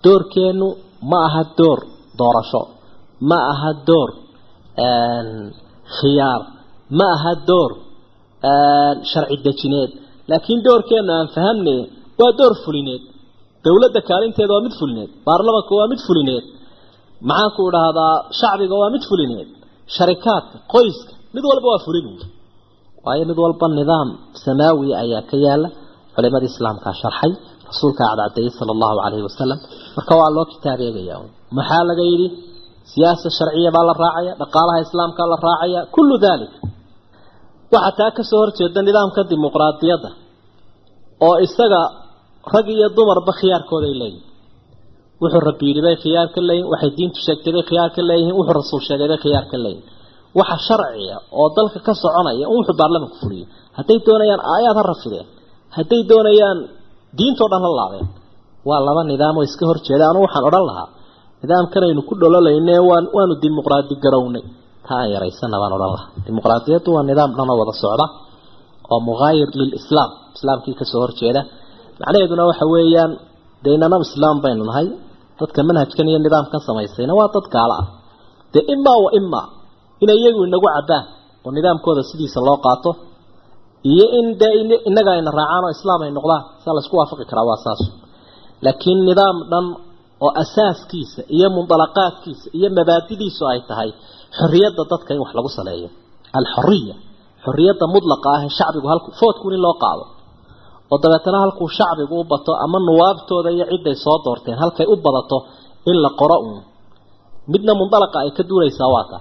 B: Doorkeennu ma aha door doorasho ma aha door khiyaar ma aha door sharci dejineed laakiin doorkeennu aan fahamnay waa door fulineed. Dowladda kaalinteeda waa mid fulineed. Baarlamanka waa mid fulineed. Maxaanku idhaahdaa shacbiga waa mid fulineed. Sharikaadka qoyska mid walba waa fulin waayo mid walba nidaam samaawi ayaa ka yaalla culimadii islaamkaa sharxay rasuulka cadcadeeyey sala allahu calayhi wasalam marka waa loo kitaab eegaya maxaa laga yidhi? Siyaasa sharciya baa la raacaya dhaqaalaha islaamkaa la raacaya. Kullu dalik waxaa taa ka soo horjeeda nidaamka dimuqraadiyadda oo isaga rag iyo dumarba khiyaarkooday leeyihiin wuxuu rabbi yidhi bay khiyaar ka leeyihiin waxay diintu sheegtay bay khiyaar ka leeyihiin wuxuu rasuul sheegay bay khiyaar ka leeyihiin waxa sharciya oo dalka ka soconaya in wuxuu baarlamanku fuliyo hadday doonayaan aayaad ha rafideen. Hadday doonayaan diintoo dhan ha laabeen. Waa laba nidaam oo iska horjeeda anu waxaan odhan lahaa. Nidaamkanaynu ku dhololayne waan waanu dimuqraadi garownay taa aan yaraysana baan odhan lahaa dimuqraadiyaddu waa nidaam dhanoo wada socda oo muhaayir lilislaam islaamkii ka soo horjeeda macnaheeduna waxa weeyaan dee inana islaam baynu nahay dadka manhajkan iyo nidaamkan samaysayna waa dad gaalo ah. Dee imaa wa imaa inay iyagu inagu cabbaan oo nidaamkooda sidiisa loo qaato iyo in dee inaga ayna raacaan oo islaam ay noqdaan saa laysku waafaqi karaa waa saas. Laakiin nidaam dhan oo asaaskiisa iyo mundalaqaadkiisa iyo mabaadidiisu ay tahay xorriyadda dadka in wax lagu saleeyo. Alxoriya xorriyadda mudlaqa ah ee shacbigu halku foodku in loo qaado. Oo dabeetana halkuu shacbigu u bato ama nuwaabtooda iyo ciday soo doorteen halkay u badato in la qoro uun. Midna mundalaqa ay ka duulaysaa waa ta.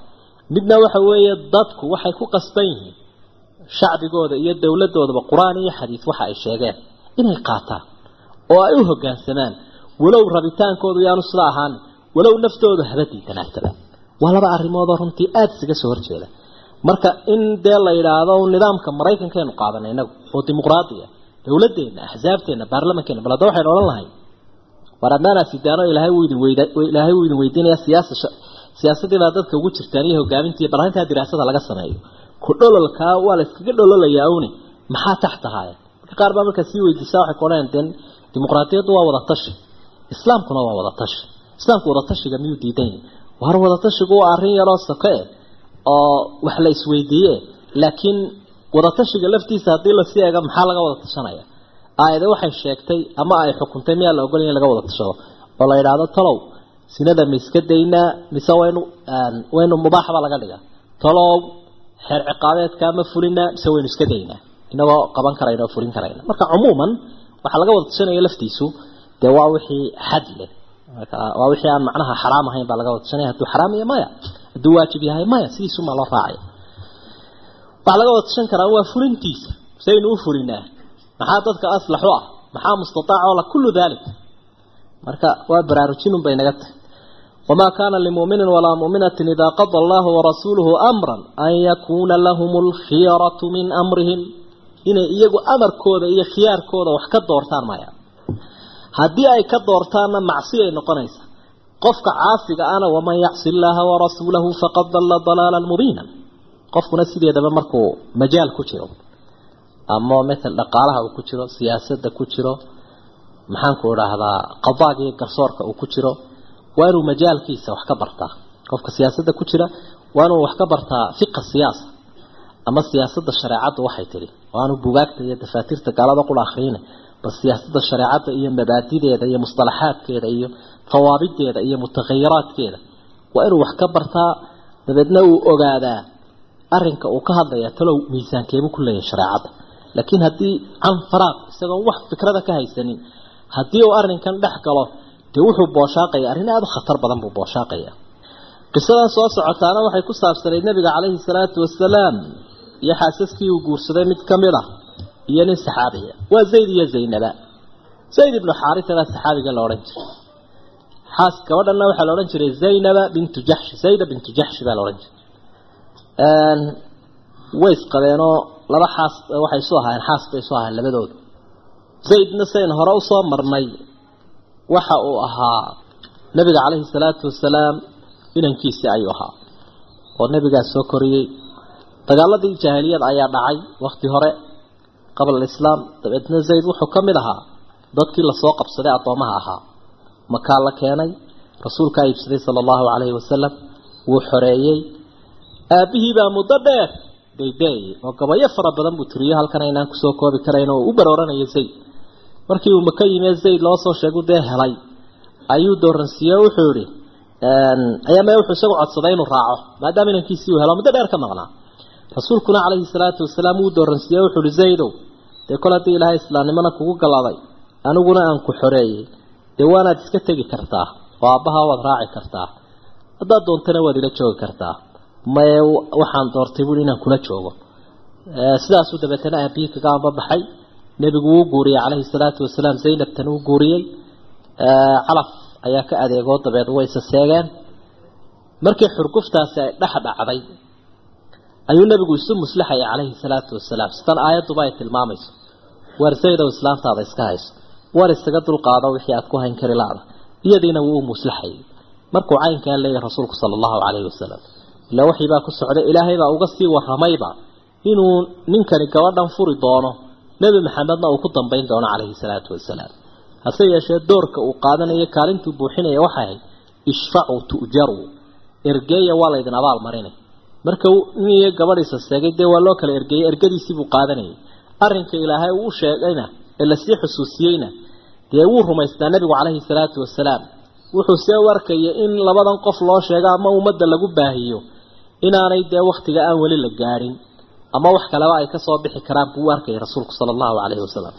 B: Midna waxa weeye dadku waxay ku qasban yihiin. Shacbigooda iyo dowladoodaba qur'aan iyo xadiis waxa ay sheegeen inay qaataan oo ay u hoggaansamaan walow rabitaankoodu yaanu sida ahaan walow naftoodu haba diidanaataba waa laba arrimoodoo runtii aada isaga soo horjeeda. Marka in dee la yidhaahdo nidaamka maraykankeenu qaadanay inagu oo dimuqraadiya dowladeenna axsaabteenna baarlamankeena bal hadda waxaynu odhan lahay war adnaanaa sidaano ilaahay wuu idin weyda ilaahay wuu idin weydiinaya siyaasa siyaasadii baa dadka ugu jirtaan iyo hogaamintii bal arrintaa diraasada laga sameeyo. Ku dhololkaa waa la iskaga dhololayaa une maxaa taxtahaaya marka qaar baa markaa sii weydiisaa waxay ku odhanayaan dee dimuqraadiyaddu waa wada tashi islaamkuna waa wada tashi islaamku wada tashiga miyuu diidan yahay war wada tashigu waa arrin yaroo soke eh oo wax la isweydiiye laakiin wada tashiga laftiisa haddii la sii eego maxaa laga wada tashanaya? Aayade waxay sheegtay ama ay xukuntay miyaa la ogolaya in laga wada tashado? Oo la yidhaahdo talow sinada ma iska daynaa mise waynu waynu mubaaxba laga dhiga talow xeer ciqaabeedkaa ma fulinaa mise waynu iska daynaa? Inagoo qaban karayna oo fulin karayna. Marka cumuuman waxaa laga wada tashanaya laftiisu dee waa wixii xad leh marka waa wixii aan macnaha xaraam ahayn baa laga wada tashanaya hadduu xaraam yahay maya hadduu waajib yahay maya sidiisumaa loo raacaya waxaa laga wada tashan karaa waa fulintiisa saynu u fulinaa maxaa dadka aslax u ah? Maxaa mustataac oo la kullu dalik marka waa baraarujinun bay naga tahay. Wamaa kaana limuminin walaa muminatin idaa qada allahu warasuuluhu amran an yakuuna lahum alkhiyaratu min amrihim. Inay iyagu amarkooda iyo khiyaarkooda wax ka doortaan maya haddii ay ka doortaanna macsi ay noqonaysa. Qofka caasiga ana waman yacsi illaaha warasuulahu faqad dalla dalaalan mubiina. Qofkuna sideedaba markuu majaal ku jiro. Ama matal dhaqaalaha uu ku jiro siyaasadda ku jiro maxaanku idhaahdaa qadaaga iyo garsoorka uu ku jiro waa inuu majaalkiisa wax ka bartaa. Qofka siyaasadda ku jira waa inuu wax ka bartaa fiqa siyaasa. Ama siyaasadda shareecaddu waxay tidhi oo aanu bugaagta iyo dafaatiirta gaalada qula akhriyina bal siyaasadda shareecadda iyo mabaadideeda iyo mustalaxaadkeeda iyo fawaabideeda iyo mutakhayiraadkeeda waa inuu wax ka bartaa dabeedna uu ogaadaa arinka uu ka hadlaya talow miisaankeebu ku leeyahay shareecadda laakiin haddii can faraaq isagoon wax fikrada ka haysanin haddii uu arrinkan dhex galo dee wuxuu booshaaqaya arrin aada u khatar badan buu booshaaqaya qisadan soo socotaana waxay ku saabsanayd nabiga calayhi salaatu wasalaam iyo xaasaskii uu guursaday mid ka mid ah iyo nin saxaabiya waa zayd iyo zaynaba. Zayd ibnu xaarisa baa saxaabiga la odhan jiray. Xaas gabadhanna waxaa la odhan jiray zaynaba bintu jaxsh zayda bintu jaxsh baa la odhan jiray. Way isqabeenoo laba xaas waxay isu ahaayeen xaas bay isu ahaayeen labadooda zaydna sayn hore u soo marnay. Waxa uu ahaa nabiga calayhi salaatu wasalaam inankiisii ayuu ahaa oo nabigaas soo koriyey. Dagaaladii jaahiliyad ayaa dhacay wakti hore qabla alislaam dabeedna zayd wuxuu ka mid ahaa dadkii la soo qabsaday addoomaha ahaa. Makaa la keenay rasuulkaa iibsaday sala allahu calayhi wasalam wuu xoreeyey. Aabbihii baa muddo dheer daydaayay oo gabayo fara badan buu tiriyo halkan aynaan ku soo koobi karayn oo u barooranaya zayd. Markii uu maka yimee zayd loo soo sheegu dee helay. Ayuu dooransiiye wuxuu yihi ayaame wuxuu isagu codsaday inuu raaco maadaama inankiisii uu helo muddo dheer ka maqnaa rasuulkuna calayhi salaatu wasalaam wuu dooransiiye wuxuu ihi zaydow dee kol haddii ilaahay islaamnimana kugu galaday? Aniguna aan ku xoreeyey. Dee waanaad iska tegi kartaa? Oo aabbaha waad raaci kartaa? Haddaad doontana waad ila joogi kartaa. Maye waxaan doortay buui inaan kula joogo. Sidaasuu dabeetana aabihii kaga ambabaxay nebigu wuu guuriyey calayhi salaatu wasalaam. Zaynabtan uu guuriyey. Calaf ayaa ka adeegoo dabeed way isa seegeen. Markii xurguftaasi ay dhex dhacday ayuu nebigu isu muslaxayay calayhi salaatu wasalaam. Sidan aayadduba ay tilmaamayso. War zaydow islaamtaada iska hayso war isaga dulqaado wixii aad ku hayn kari laada. Iyadiina wuu u muslaxayay markuu caynkaa leeyahay rasuulku sala allahu calayhi wasalam ila waxii baa ku socday ilaahay baa uga sii waramayba inuu ninkani gabadhan furi doono. Nebi maxamedna uu ku dambayn doono calayhi salaatu wasalaam. Hase yeeshee doorka uu qaadanayo kaalintuu buuxinaya waxay ishfacuu tu'jaruu ergeeya waa laydin abaal marinay marka nin iyo gabadhiisa seegay dee waa loo kala ergeeyey ergadiisii buu qaadanayay arrinka ilaahay uu sheegayna ee la sii xusuusiyeyna dee wuu rumaystaa nebigu calayhi salaatu wasalaam wuxuu see u arkaya in labadan qof loo sheego ama ummadda lagu baahiyo inaanay dee waktiga aan weli la gaadhin ama wax kaleba ay ka soo bixi karaan buu u arkayay rasuulku sala allahu calayhi wasalam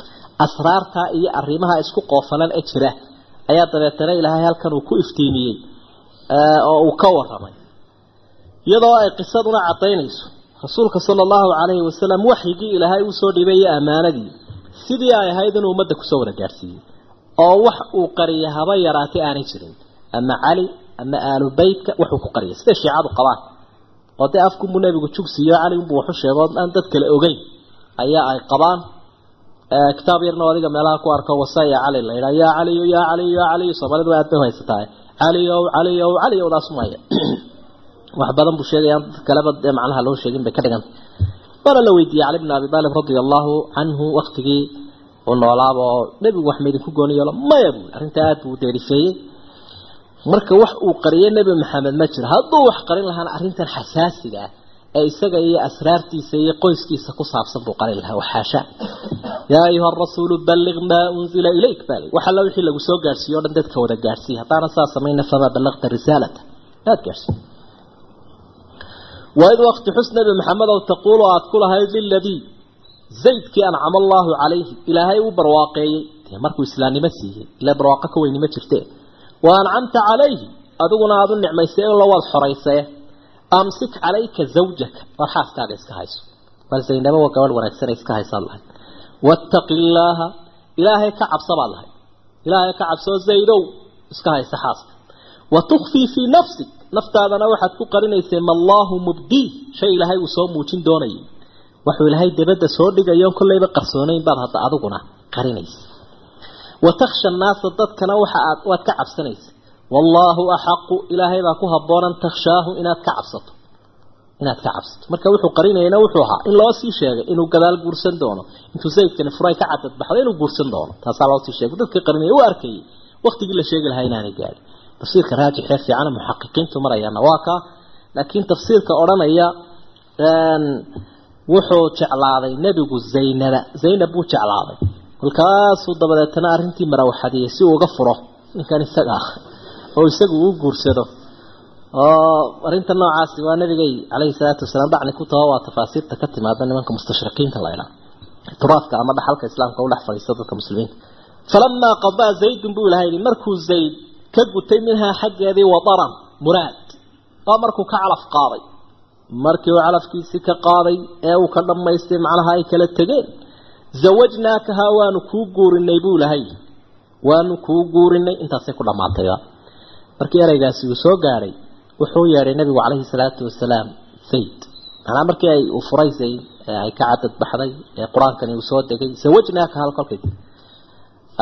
B: asraartaa iyo arrimaha isku qoofalan ee jira ayaa dabeetana ilaahay halkan uu ku iftiimiyey oo uu ka waramay iyadoo ay qisaduna caddaynayso. Rasuulka sala allahu calayhi wasalam waxyigii ilaahay uu soo dhibay iyo ammaanadii. Sidii ay ahayd inuu ummadda ku soo wada gaadhsiiyey oo wax uu qariyay haba yaraatay aanay jirin. Ama cali ama aalu beytka waxuu ku qariyay siday shiicadu qabaan? Oo dee afkunbuu nebigu jugsiiyo cali unbuu waxu sheego aan dad kale ogeyn. Ayaa ay qabaan. Kitaab yarna adiga meelaha ku arko wasaya cali la yidhaha yaa caliyo yaa caliyo yaa caliyo soomaalidu aad bay haysataa caliyow caliyow caliyow daas [CLEARS THROAT] wax badan buu sheegaya dad kaleba dee macnaha loo sheegin bay ka dhigantay waana la weydiiyey cali bn abi taalib radia allahu canhu waktigii uu noolaaba oo nebigu wax maydinku gooni yeelo maya buui arrintaa aad buu deerifeeyey marka wax uu qariyay nebi maxamed ma jiro. Hadduu wax qarin lahaana arrintan xasaasiga ah ee isaga iyo asraartiisa iyo qoyskiisa ku saabsan buu qarin lahaa. Waxaasha yaa ayuha rasuulu balliq maa unzila ilayk bali wax alla wixii lagu soo gaadhsiiyo o dhan dadka wada gaadhsiiya haddaana saa samayna famaa ballaqta risaalata. Aad gaadhsiiy waid wakti xus nebi maxamed ow taquulu aad ku lahayd liladii zaydkii ancama allaahu calayhi ilaahay uu barwaaqeeyey. Dee markuu islaamnimo siiyey ila barwaaqo ka weynimo jirte wa ancamta calayhi adiguna aada u nicmaysay in la waad xoraysee amsik calayka zawjaka. War xaaskaaga iska hayso. Bal zaynabo waa gabadh wanaagsan iska haysaad lahayd. Wattaqi illaaha ilaahay ka cabsa baad lahayd. Ilaahay ka cabsoo zaydow iska haysa xaaska. Wa tukfii fii nafsik naftaadana waxaad ku qarinaysay ma allaahu mubdii shay ilaahay uu soo muujin doonayay waxuu ilaahay dabadda soo dhigayoon kollayba qarsoonayn baad hadda adiguna qarinaysa wa takhsha annaasa dadkana waxa aad waad ka cabsanaysa wallaahu axaqu ilaahay baa ku habboonan takhshaahu inaad ka cabsato. Inaad ka cabsato. Marka wuxuu qarinayana wuxuu ahaa in loo sii sheegay inuu gadaal guursan doono intuu zaydkani furay ka cadadbaxdo inuu guursan doono. Taasaa loo sii sheegay. Dadkii qarinaya u arkayay waktigii la sheegi lahaa inaanay gaadhin tafsiirka raajixee fiicana muxaqiqiintu marayaana waa kaa laakiin tafsiirka odhanaya wuxuu jeclaaday nebigu zaynaba zaynab buu jeclaaday. Kolkaasuu dabadeetana arrintii marawaxadiyey si uu uga furo ninkan isaga ah oo isagu uu guursado. Oo arrinta noocaasi waa nabigay calayhi salaatu wasalaam dhacni ku taho waa tafaasiirta ka timaada nimanka mustashriqiinta la idhaa turaafka ama dhaxalka islaamka u dhex fadhiista dadka muslimiinta. Falamaa qadaa zaydun buu ilahay yidhi markuu zayd ka gutay minhaa xaggeedii wadaran muraad. Waa markuu ka calaf qaaday. Markii uu calafkiisii ka qaaday ee uu ka dhammaystay macnaha ay kala tegeen zawajnaakahaa waanu kuu guurinay buu lahay waanu kuu guurinay intaasay ku dhammaatayba markii ereygaasi uu soo gaadhay wuxuu yeedhay nabigu calayhi salaatu wasalaam zayd. Manaa markii ay uu furay zayd ee ay ka cadad baxday ee qur'aankani uu soo degay zawajnaaka hal kolkay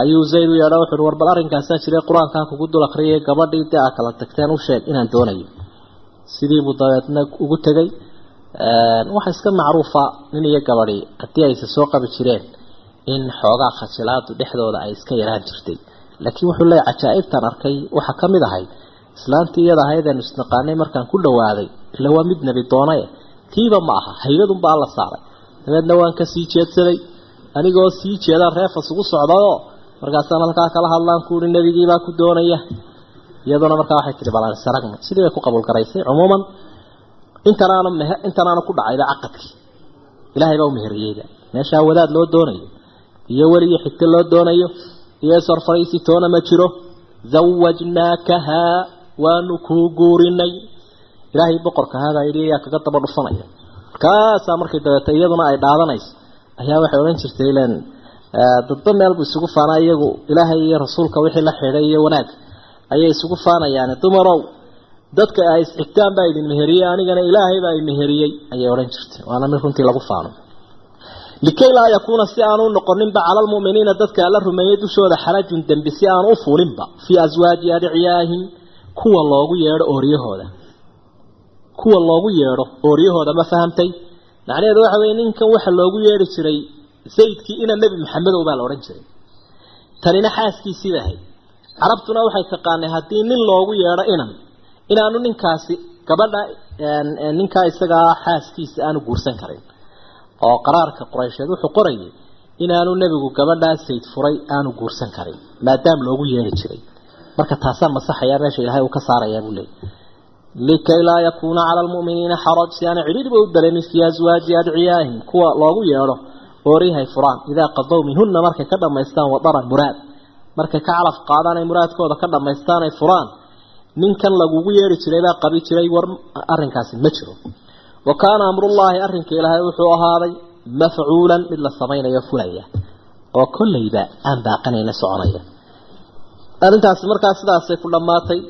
B: ayuu zayd u yeedha wuxuu war bal arrinkaasaa jiray qur'aankaa kugu dul akriyay gabadhii dee aa kala tagteen u sheeg inaan doonayo. Sidiibuu dabeedna ugu tegay. Waxa iska macruufa nin iyo gabadhi haddii aysa soo qabi jireen in xoogaa khajilaadu dhexdooda ay iska yaraan jirtay. Laakiin wuxuu leeyahy cajaa'ibtan arkay waxaa ka mid ahayd islaantii iyada ahaydeen isnaqaanay markaan ku dhawaaday ila waa mid nebi doonaye tiiba ma aha haybadunba alla saaray. Dabeedna waan ka sii jeedsaday. Anigoo sii jeedaan reefas ugu socdayoo markaasaan halkaa kala hadlaan kuuhi nebigiibaa ku doonaya. Iyaduna markaa waxay tihi balaan saragna sidii bay ku qabuul garaysay cumuuman intanaana meh intanaana ku dhacayba caqadkii ilaahay baa u meheriyeyba meeshaa wadaad loo doonayo iyo weliyo xigto loo doonayo iyo sorfaraysi toona ma jiro. Zawajnaakahaa waanu kuu guurinay ilaahay boqorka haadaa yidhi ayaa kaga daba dhufanaya markaasaa markay dabeeta iyaduna ay dhaadanayso. Ayaa waxay odhan jirtay ilen dadba meelbu isugu faanaa iyagu. Ilaahay iyo rasuulka wixii la xidhay iyo wanaag ayay isugu faanayaane. Dumarow dadka ay isxigtaan baa idin meheriyey anigana ilaahay baa i meheriyey ayay odhan jirtay. Waana mid runtii lagu faano. Likay laa yakuuna si aanu noqoninba cala almu'miniina dadka alla rumeeyey dushooda xarajun dembi si aanu u fuulinba. Fii aswaaji adicyaahim kuwa loogu yeedho ooryahooda. Kuwa loogu yeedho ooryahooda ma fahamtay? Macnaheedu waxa weye ninkan waxa loogu yeedhi jiray zaydkii ina nebi maxamedow baa la odhan jiray. Tanina xaaskiisiiba ahayd. Carabtuna waxay taqaanay haddii nin loogu yeedho inan inaanu ninkaasi gabadha ninkaa isagaa xaaskiisa aanu guursan karin. Oo qaraarka quraysheed wuxuu qorayay inaanu nebigu gabadhaa sayd furay aanu guursan karin maadaam loogu yeedhi jiray. Marka taasaan masaxayaa meesha ilaahay uu ka saarayaa buu leeyay likay laa yakuuna cala almu'miniina xaraj si aana cidhiidhiba u dareemin fii aswaaji adciyaahim kuwa loogu yeedho oorihay furaan. Idaa qadow minhunna markay ka dhammaystaan wadaran muraad. Markay ka calaf qaadaan muraadkooda ka dhammaystaan ay furaan ninkan lagugu yeedhi jiray baa qabi jiray war arrinkaasi ma jiro. Wa kaana amrullaahi arrinka ilaahay wuxuu ahaaday mafcuulan mid la samaynayo fulaya oo kollayba aan baaqanayna soconaya. Arrintaasi markaa sidaasay ku dhammaatay.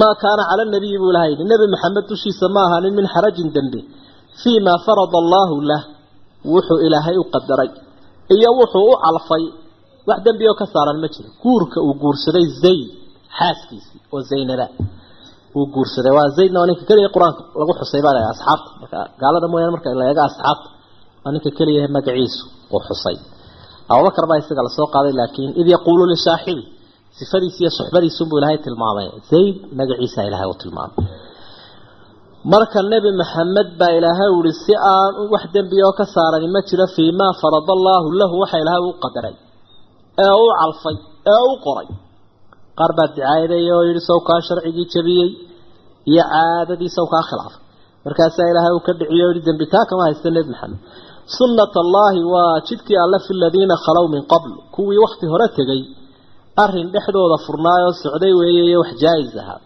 B: Maa kaana cala nabiyi buu ilaha yidhi nebi maxamed dushiisa ma ahaanin min xarajin dembi. Fii maa farada allaahu lah wuxuu ilaahay u qadaray iyo wuxuu u calfay. Wax dembi oo ka saaran ma jiro. Guurka uu guursaday zayd xaaskiisii oo zaynaba uu guursaday. Waa zaydna waa ninka keliya qur'aanka lagu xusay baa la asxaabta. Marka gaalada mooyaane marka la asxaabta waa ninka keliya magaciisu uu xusay. Abubakar baa isaga la soo qaaday laakiin id yaquulu lisaaxibi sifadiisi iyo suxbadiisunbuu ilaahay tilmaamay. Zayd magaciisa ilaahay u tilmaamay marka nebi maxamed baa ilaahay uhi si aan wax dembi oo ka saarani ma jiro fii maa farada allaahu lahu waxa ilaahay u qadaray ee u calfay ee u qoray. Qaar baa dicaayadeeya oo yidhi sawkaa sharcigii jabiyey iyo caadadii sawkaa khilaafay. Markaasaa ilaahay uu ka dhiciyo yihi dembi taa kama haysta nebi maxamed sunnat allaahi waa jidkii alle fi ladiina khalow min qabl kuwii wakti hore tegey arrin dhexdooda furnaayoo socday weeye iyo wax jaa-is ahaa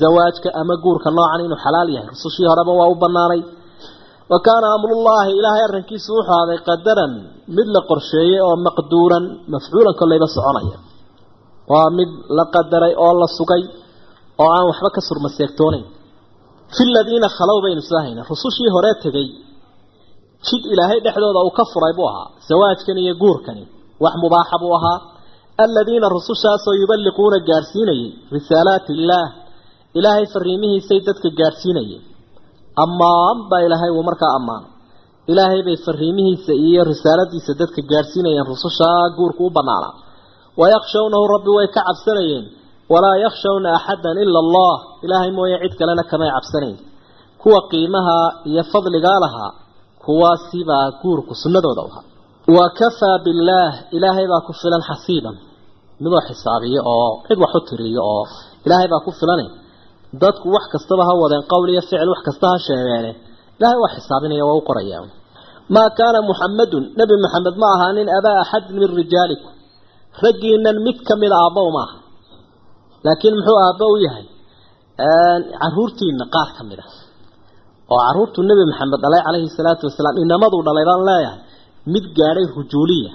B: zawaajka ama guurka noocan inuu xalaal yahay. Rusushii horeba waa u banaanay wa kaana amrullaahi ilaahay arrinkiisu wuxuu ahaaday qadaran mid la qorsheeyey oo maqduuran mafcuulan kollayba soconaya. Waa mid la qadaray oo la sugay oo aan waxba ka surmaseegtoonayn fi ladiina khalow baynu soo rusushii hore tegey jid ilaahay dhexdooda uu ka furay buu ahaa. Zawaajkan iyo guurkani wax mubaaxa buu ahaa. Aladiina rusushaasoo yuballiquuna gaadhsiinayay risaalaati illaah ilaahay fariimihiisay dadka gaadhsiinayeen ammaan baa ilaahay uu markaa ammaanay ilaahay bay fariimihiisa iyo risaaladiisa dadka gaadhsiinayeen rusushaa guurku u bannaanaa. Wayakhshawnahu rabbi way ka cabsanayeen. Walaa yakhshawna axadan ila allah. Ilaahay mooye cid kalena kamay cabsanayn. Kuwa qiimaha iyo fadligaa lahaa kuwaasibaa guurku sunnadooda u ahaa. Wa kafaa billaah. Ilaahay baa ku filan xasiiban. Midoo xisaabiyo oo cid wax u tiriyo oo ilaahay baa ku filane dadku wax kastaba ha wadeen qowl iyo ficil wax kasta ha sheegeene ilaahay waa xisaabinaya waa u qoraya maa kaana muxamadun nebi maxamed ma ahaanin abaa axadin min rijaalikum. Raggiinan mid ka mida aabbow maaha laakiin muxuu aabbo u yahay caruurtiina qaar ka mid a. Oo caruurtu nebi maxamed dhalay calayhi salaatu wasalaam inamaduu dhalay baan leeyahay mid gaadhay rujuuliya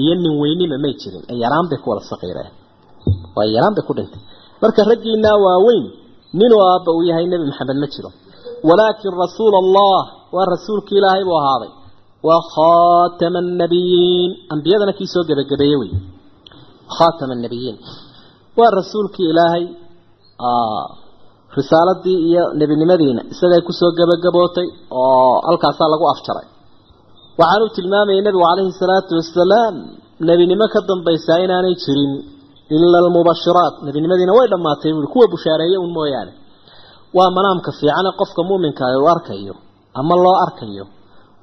B: iyo nin weynima may jirin. Yaraan bay ku wada saqiireen. Waa yaraan bay ku dhintay. Marka raggiinaa waaweyn ninuu aabba uu yahay nebi maxamed ma jiro. Walaakin rasuula allah waa rasuulki ilaahay buu ahaaday. Waa khaatama annabiyiin ambiyadana kii soo gebagabeeye wey. Khaatama annabiyiin waa rasuulkii ilaahay risaaladii iyo nebinimadiina isagay ku soo gebagabootay oo halkaasaa lagu afjaray. Waxaan uu tilmaamayay nebigu calayhi salaatu wasalaam nebinimo ka dambaysaa inaanay jirin ila almubashiraat nebinimadiina way dhammaatay buui kuwa bushaareeye un mooyaane waa manaamka fiicane qofka muuminka uu arkayo ama loo arkayo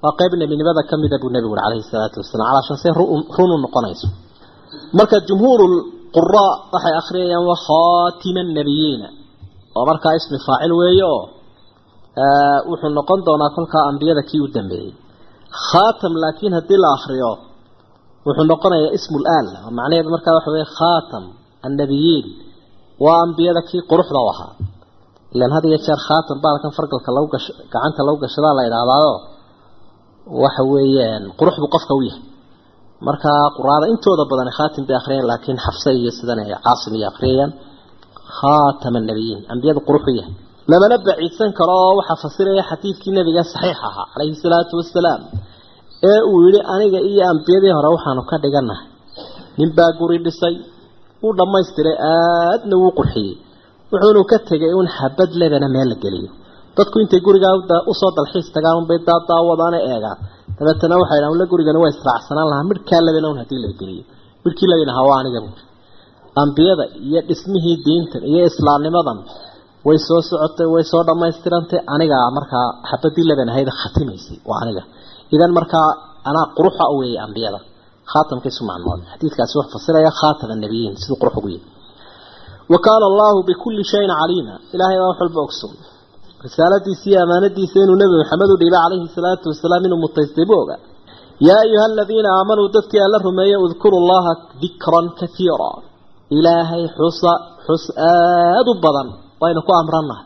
B: waa qayb nebinimada ka mida buu nebigu uri calayhi salaatu wasalaam calaashan se run u noqonayso marka jumhuur quraa waxay akhriyayaan wa khaatima annabiyiina oo markaa ismi faacil weeye oo wuxuu noqon doonaa kolkaa ambiyada kii u dambeeyey khaatam laakiin haddii la akriyo wuxuu noqonayaa ismu laal macnaheedu markaa waxa weye khaatam annabiyiin. Waa ambiyada kii quruxda ahaa. Ilan had iyo jeer khaatam baalkan fargalka lagu gash gacanta lagu gashadaa la idhaahdaao waxa weeyaan qurux buu qofka u yahay. Markaa quraada intooda badan khaatim bay akhriyeen laakiin xafse iyo sidan caasim iyo akhriyayaan khaatama annabiyiin ambiyada qurux u yahay. Lamana baciidsan karo oo waxaa fasiraya xadiidkii nabiga saxiix ahaa calayhi salaatu wasalaam ee uu yihi aniga iyo ambiyadii hore waxaanu ka dhiganahay ninbaa guri dhisay wuu dhammaystiray aadna wuu qurxiyey. Wuxuunu ka tegay un xabad lebana meel la geliyo. Dadku intay gurigaa u soo dalxiis tagaan unbay daadaawadaana eegaan dabeetana waxay dhahan la gurigani waa israacsanaan lahaa midhkaa lebana un haddii la geliyo. Midhkii lebana ha waa aniga buuri ambiyada iyo dhismihii diintan iyo islaamnimadan way soo socotay way soo dhammaystirantay. Anigaa markaa xabadii leban ahayd khatimaysay waa aniga idan markaa anaa quruxa u weeyay ambiyada khaatamka isu macnood xadiidkaasi wuxuu fasiraya khaatama annabiyiin siduu qurux ugu yahay wa kaana allahu bikulli shayin caliima. Ilaahay baa wax walba ogsoon. Risaaladiisa iyo amaanadiisa inuu nebi maxamed u dhiibay calayhi salaatu wasalaam inuu mutaystay buu ogaa. Yaa ayuha aladiina aamanuu dadkii alla rumeeyey udkuru llaha dikran kaiira ilaahay xusa xus aada u badan waynu ku amrannahay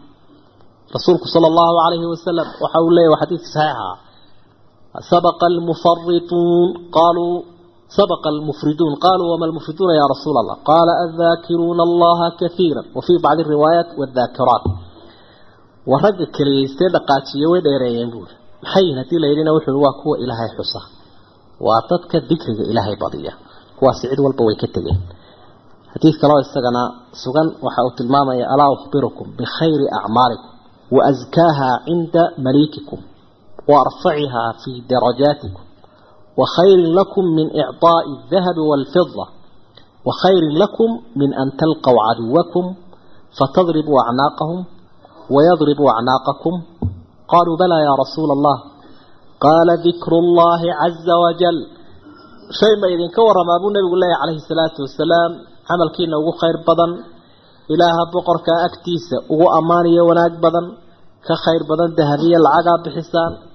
B: rasuulku sala allahu calayhi wasalam waxa uu leeyahy waa xadiidka saxiixa sabaqa almufarituun qaaluu sabaqa almufriduun qaaluu wama almufriduuna ya rasuula allah qaala adaakiruuna allaha kaiira wa fii bacdi riwaayaat wadaakiraat waa ragga keliyaystee dhaqaajiye way dheereeyeen buuri maxay yihiin haddii la yidhina wuxuu waa kuwa ilaahay xusa waa dadka dikriga ilaahay badiya kuwaasi cid walba way ka tegeen xadiid kaloo isagana sugan waxa tilmaamaya alaa ukhbirukum bikhayri acmaalikum wa askaaha cinda maliikikum wa arfaciha fii darajaatikum wa khayrin lakum min icطaa'i aldahabi waalfida wa khayrin lakum min an talqaw caduwakum fatadribuu acnaaqahum wayadribuu acnaaqakum qaluu balaa ya rasuula allah qaala dikru llahi caza wajal shay ma idinka waramaa buu nabigu leeyahy calayhi salaatu wasalaam camalkiina ugu khayr badan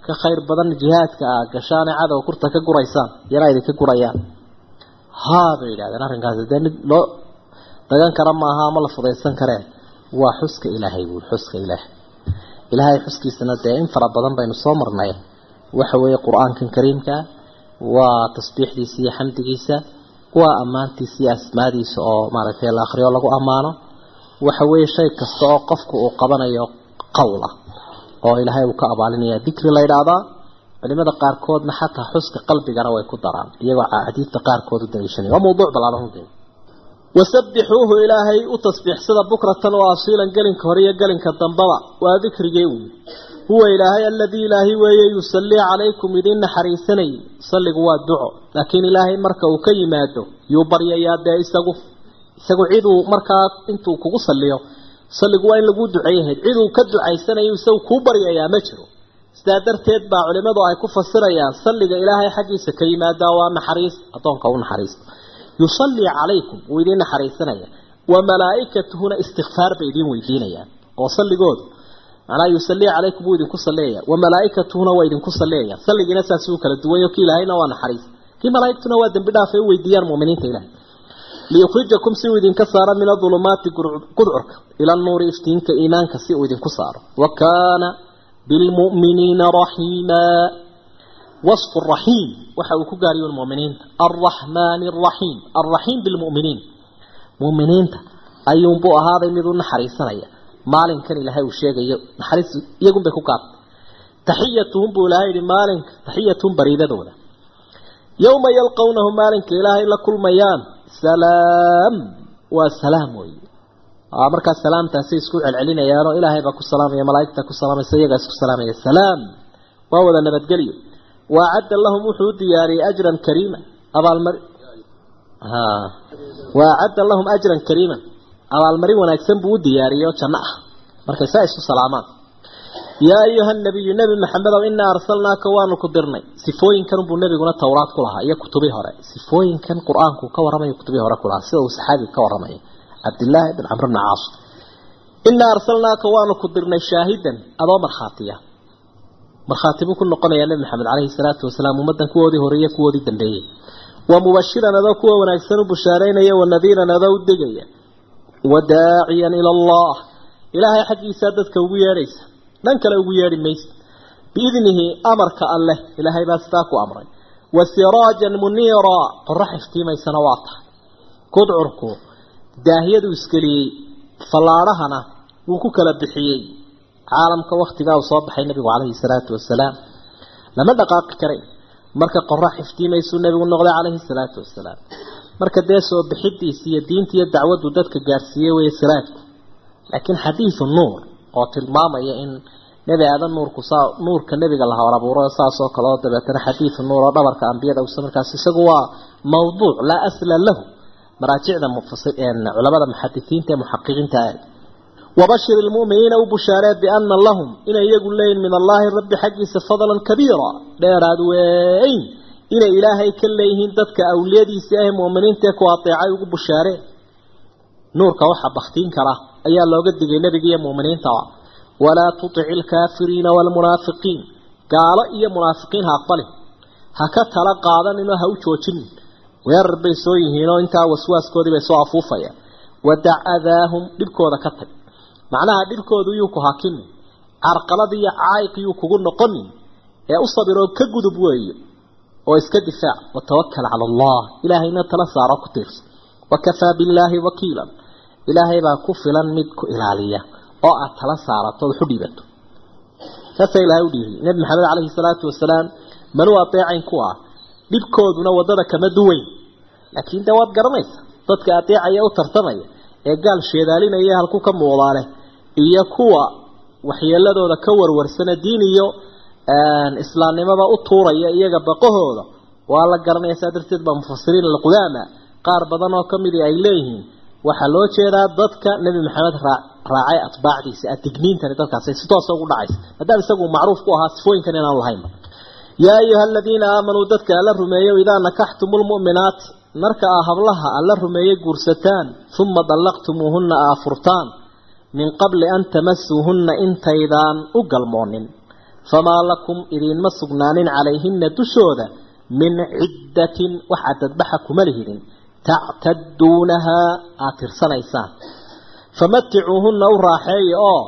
B: ka khayr badan jihaadka aa gashaane cadow kurta ka guraysaan yana idinka gurayaan. Haa bay yidhahdeen arrinkaasi. Dee mid loo dagan kara maaha ama la fudaysan karee. Waa xuska ilaahay buui xuska ilaahay ilaahay xuskiisana dee in fara badan baynu soo marnay. Waxa weeye qur'aankan kariimkaa waa tasbiixdiisa iyo xamdigiisa waa ammaantiisa iyo asmaadiisa oo maaragtay la akhriyo lagu ammaano. Waxa weeye shay kasta oo qofku uu qabanayo qowl ah oo ilaahay uu ka abaalinaya dikri la yidhaahdaa culimada qaarkoodna xataa xuska qalbigana way ku daraan iyagoo xadiidta qaarkood u daliishanaya. Waa mawduuc ballaadan runtii wasabbixuuhu ilaahay u tasbiixsada bukratan oo asiilan gelinka hore iyo gelinka dambaba. Waa dikrigee uun huwa ilaahay aladii ilaahay weeye yusallii calaykum idin naxariisanay. Salligu waa duco. Laakiin ilaahay marka uu ka yimaado yuu baryayaa dee isagu isagu ciduu markaa intuu kugu salliyo salligu waa in lagu duceeyahayd ciduu ka ducaysanayo isagu kuu baryayaa ma jiro. Sidaa darteed baa culimmadu ay ku fasirayaan salliga ilaahay xaggiisa ka yimaadaa waa naxariis addoonka u naxariista. Yusallii calaykum wuu idin naxariisanaya. Wa malaa'ikatuhuna istikfaar bay idin weydiinayaan oo salligoodu macnaa yusallii calaykum wuu idinku salleeya wa malaa'ikatuhuna waa idinku salleeyaan salligiina saas uu kala duwanyo ki ilaahayna waa naxariis. Kii malaa'igtuna waa dembi dhaaf ay u weydiiyaan mu'miniinta ilaahay liyukhrijakum si uu idinka saaro min adulumaati gudcurka ila nuuri iftiinka iimaanka si uu idinku saaro. Wa kaana bilmu'miniina raxiima wasfu raxiim waxa uu ku gaariyo muminiinta. Alraxmaani araxiim alraxiim bilmu'miniin. Mu'miniinta ayuunbuu ahaaday mid u naxariisanaya. Maalinkan ilaahay uu sheegayo naxariis iyagunbay ku gaartay. Taxiyatuhum buu ilaahay yihi maalinka taxiyatuhum bariidadooda. Yowma yalqawnahu maalinka ilaahay la kulmayaan salaam. Waa salaam weeye markaas salaamtaasay isku celcelinayaan oo ilaahay baa ku salaamaya malaa'igta ku salaamaysa iyagaa isku salaamaya. Salaam. Waa wada nabadgelyo. Waacadda lahum wuxuu u diyaariyey ajran kariima. Abaalmari waacadda lahum ajran kariima. Abaalmarin wanaagsan buu u diyaariyey oo janno ah markay saa isku salaamaan yaa ayuha nabiyu nebi maxamedow inaa arsalnaaka waanu ku dirnay sifooyinkan buu nebiguna towraad ku lahaa iyo kutubii hore sifooyinkan qur'aanku ka warramayo kutubii hore ku lahaa sida uu saxaabiga ka warramaya cabdillaahi bin camr bni caas inaa arsalnaaka waanu ku dirnay shaahidan adoo markhaatiya markhaati buu ku noqonayaa nebi maxamed caleyhi salaatu wasalaam ummaddan kuwoodii horeeye kuwoodii dambeeyey wa mubashiran adoo kuwa wanaagsan u bushaaraynaya wa nadiiran adoo u degaya wa daaciyan ila allah ilaahay xaggiisaa dadka ugu yeedhaysa dhan kale ugu yeedhi maysa biidnihi amarka alleh ilaahay baa sidaa ku amray. Wa siraajan muniira. Qorax iftiimaysana waa tahay. Gudcurku daahiyadu isgeliyey fallaadhahana wuu ku kala bixiyey. Caalamka waktigaa uu soo baxay nebigu calayhi salaatu wasalaam lama dhaqaaqi karayn marka qorax iftiimaysuu nebigu noqday calayhi salaatu wasalaam marka dee soo bixidiisa iyo diinta iyo dacwaddu dadka gaarsiiyey weeye siraajku laakiin xadiidu nuur oo tilmaamaya in nebi aadan nuurku saa nuurka nebiga la hor abuuro saas oo kale oo dabeetana xadiidu nuur oo dhabarka ambiyada usa markaas isagu waa mawduuc laa asla lahu. Maraajicda culamada muxadisiinta ee muxaqiqiinta ah. Wabashir ilmu'miniina u bushaaree biana lahum inay iyagu leeyihiin min allaahi rabbi xaggiisa fadlan kabiira dheeraad weyn. Inay ilaahay ka leeyihiin dadka awliyadiisa ah mu'miniinta ee ku ateecay ugu bushaaree nuurka waxa baktiin kara ayaa looga digay nebiga iyo mu'miniintaba walaa tutic ilkaafiriina waalmunaafiqiin gaalo iyo munaafiqiin ha aqbalin ha ka tala qaadaninoo ha u joojinin weerar bay soo yihiinoo intaa waswaaskoodii bay soo afuufayaan wadac adaahum dhibkooda ka tag. Macnaha dhibkoodu yuu ku hakinin carqaladii iyo caayiq yuu kugu noqonin ee u sabiroo ka gudub weeye. Oo iska difaac. Watawakal cala allah. Ilaahayna tala saaro ku tiirsa wakafaa billaahi wakiilan ilaahay baa ku filan mid ku ilaaliya oo aad tala saarato wax u dhiibato saasaa ilahay u dhiibay nebi maxamed calayhi salaatu wasalaam manuu adeecayn ku ah dhibkooduna waddada kama duwayn laakiin dee waad garanaysa dadka adeecaya u tartamaya ee gaal sheedaalinaya halku ka muuqdaale iyo kuwa waxyeeladooda ka warwarsana diin iyo islaamnimada u tuuraya iyaga baqahooda waa la garanaya saa darteed baa mufasiriin alqudaama qaar badan oo ka midii ay leeyihiin waxaa loo jeedaa dadka nebi maxamed raacay atbaacdiisa adigniintani dadkaas si toosa ugu dhacaysa. Maadaama isagu macruuf ku ahaa sifooyinkan inaan lahaynba yaa ayuha aladiina aamanuu dadka alla rumeeyo idaa nakaxtumu lmu'minaati marka aa hablaha alla rumeeyey guursataan uma dallaqtumuuhunna aa furtaan min qabli an tamasuuhunna intaydaan u galmoonin. Famaa lakum idiinma sugnaanin calayhina dushooda min ciddatin wax cadadbaxa kuma lihidin tactaduunahaa aad tirsanaysaan famaticuuhunna u raaxeeya oo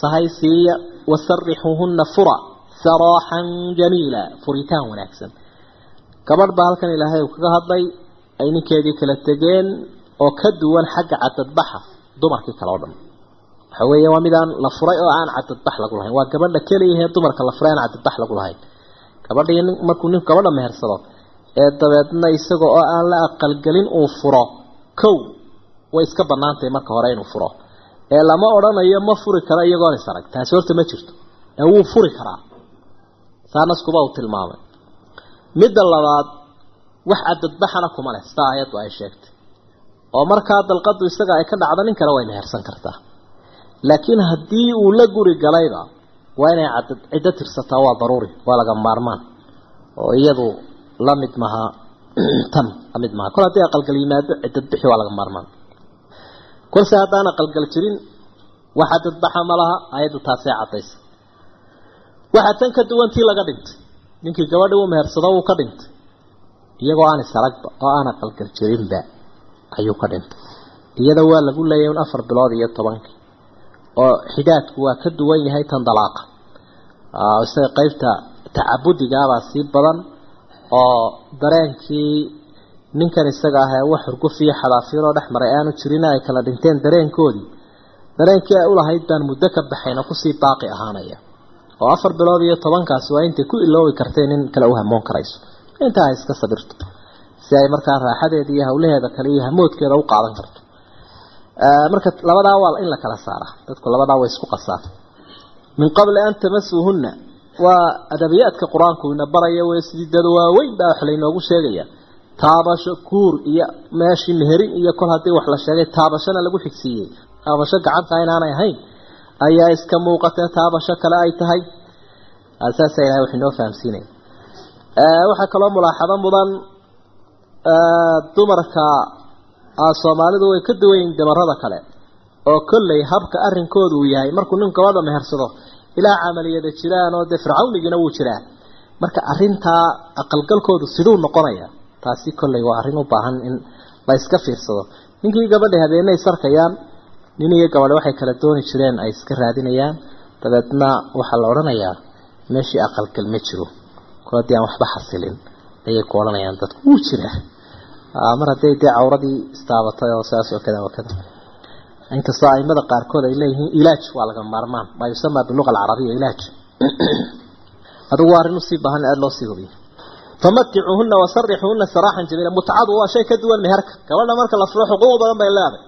B: sahaysiiya wasarixuuhunna fura saraaxan jamiila furitaan wanaagsan. Gabadh baa halkan ilaahay uu kaga hadlay ay ninkeedii kala tegeen oo ka duwan xagga cadadbaxa dumarkii kale o dhan. Waxa weeye waa midaan la furay oo aan cadadbax lagu lahayn. Waa gabadha keliyahe dumarka la furay aan cadadbax lagu lahayn. Gabadhii markuu ninku gabadha mehersado ee dabeedna isaga oo aan la aqalgelin uu furo. Kow way iska banaantahay marka hore inuu furo. Ee lama odhanayo ma furi karo iyagoon is arag. Taasi horta ma jirto. Ee wuu furi karaa. Saanaskuba uu tilmaamay. Midda labaad wax cadadbaxana kuma leh. Sida ayaddu ay sheegtay. Oo markaa dalqadu isaga ay ka dhacdo nin kale way mehersan kartaa. Laakiin haddii uu la guri galayba waa inay cadad ciddo tirsataa waa daruuri waa laga maarmaan. Oo iyadu la mid maha [CLEARS THROAT] tan la mid maha kol haddii aqalgal yimaado ciddad bixi waa laga maarmaan. Kolse haddaan aqalgal jirin wax cadadbaxa ma laha ayaddu taasay caddaysa waxaa tan ka duwantii laga dhintay ninkii gabadhii u mehersado wuu ka dhintay iyagoo aan isaragba oo aan aqalgal jirinba ayuu ka dhintay. Iyada waa lagu leeyahay un afar bilood iyo tobankii oo xidaadku waa ka duwan yahay tan dalaaqa. Isaga qeybta tacabudigaabaa sii badan oo dareenkii ninkan isaga ah wax hurgufiyo xadaafiiroo dhex maray aanu jirin ay kala dhinteen dareenkoodii. Dareenkii ay ulahayd baan muddo ka baxayna ku sii baaqi ahaanaya. Oo afar bilood iyo tobankaasi waa intay ku iloobi kartay nin kale u hamoon karayso. Intaa iska sabirto. Si ay markaa raaxadeeda iyo hawlaheeda kale iyo hamoodkeeda u qaadan karto. Marka labadaa waa in la kala saaraa. Dadku labadaa way isku qasaan min qabli an tamasuuhunna waa adabiyaadka qur'aanku ina baraya wey sidii dad waaweyn baa wax laynoogu sheegaya. Taabasho kuur iyo meeshii meherin iyo kol haddii wax la sheegay taabashona lagu xigsiiyey. Taabasho gacanta inaanay ahayn ayaa iska muuqatee taabasho kale ay tahay. Saasa ilahay wax inoo fahamsiinaya waxaa kaloo mulaaxado mudan dumarka soomaalidu way ka duwan yihiin damarada kale oo kolley habka arrinkoodu uu yahay. Markuu nin gabadha mehersado ilaa camaliyada jiraan oo dee fircawnigiina wuu jiraa. Marka arintaa aqalgalkoodu siduu noqonaya taasi kolley waa arrin u baahan in la iska fiirsado. Ninkii gabadha habeenay sarkayaan nin iyo gabadh waxay kala dooni jireen ay iska raadinayaan. Dabeedna waxaa la odhanayaa meeshii aqalgal ma jiro. Kol aan waxba xasilin. Ayay ku odhanayaan dadku wuu jiraa. Mar hadday dee cawradii istaabatay oo saas oo kada oo kada inkastoo aimada qaarkood ay leeyihiin ilaaj waa laga maarmaan. Maa yusamaa biluqa alcarabiya ilaaj. Adigu waa arrin u sii baahan aada loo sii hubiyo. Famaticuuhuna wasarixuhuna saraaxan jamiila. Mutcadu waa shay ka duwan meherka. Gabadha marka la furo xuquuq badan bay leedahay.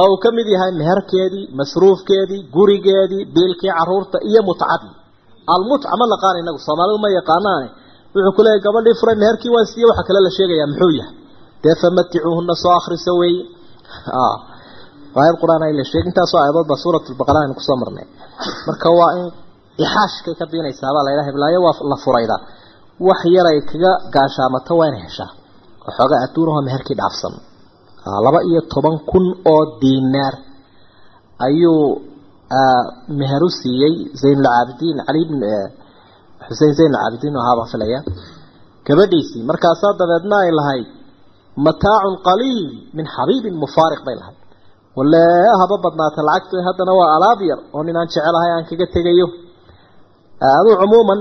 B: Oo uu ka mid yahay meherkeedii masruufkeedii gurigeedii biilkii carruurta iyo mutcadii almutca ma naqaan inagu soomaalidu ma yaqaanaane wuxuu ku leeyahy gabadhii furay meherkii waan siiye waxaa kale la sheegayaa muxuu yahay? Dee famaticuuhuna soo akrisa weeye aayad qur'aan ay la intaasoo aayadood baa suuratulbaqara aynu ku soo marnay. Marka waa in ixaashkay ka biinaysaabaa la yidhaha hiblaayo waa la furayda. Wax yaray kaga gaashaamato waa inay heshaa. Waxoogaa adduunahoo meherkii dhaafsan. Laba iyo toban kun oo diinaar ayuu meher u siiyey zaynulcaabidiin cali bn xusein zaynulcaabidiin ahaabaan filaya. Gabadhiisii markaasaa dabeedna ay lahayd mataacun qaliil min xabiibin mufaariq bay lahayd wale haba badnaata lacagtu haddana waa alaab yar oo nin aan jecelahay aan kaga tegayo. Aduu cumuuman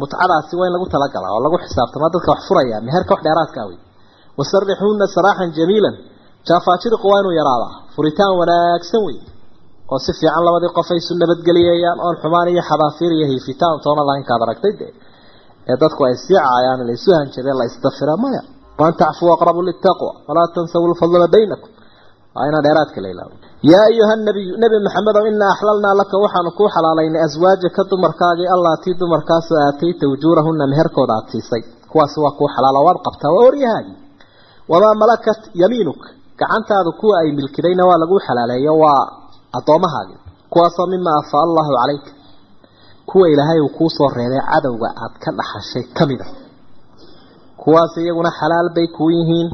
B: mutcadaasi waa in lagu talagalaa oo lagu xisaabtamaa dadka wax furaya meherka wax dheeraadkaa wey wasarixuuna saraaxan jamiilan. Jaafaajiriqu waa inuu yaraadaa furitaan wanaagsan wey oo si fiican labadii qof ay isu nabadgeliyayaan oon xumaan iyo xabaafiir iyo hiifitaan toona lahayn kaad aragtay dee. Ee dadku ay sii caayaan la isu hanjabeen la isdafira maya waan tacfuu aqrabu litaqwa walaa tansawu lfadla baynakum inaa dheeraadka la ilaabo yaa ayuha nabiyu nebi maxamedow inaa axlalnaa laka waxaanu kuu xalaalaynay aswaajaka dumarkaagii. Allaatii dumarkaasoo aatayta ujuurahuna meherkooda aada siisay kuwaasi waa kuu xalaalo waad qabtaa waa oryahaagii wamaa malakat yamiinuk. Gacantaadu kuwa ay milkidayna waa laguu xalaaleeyo waa addoomahaagii kuwaasoo mima afaa allahu calayka. Kuwa ilaahay uu kuu soo reebay cadowga aad ka dhaxashay ka mida kuwaas iyaguna xalaal bay kuu yihiin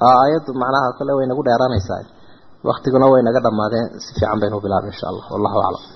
B: aayaddu macnaha kale way nagu dheeraanaysaa waktiguna way naga dhammaadeen. Si fiican baynu bilaabay insha allah. Wallahu aclam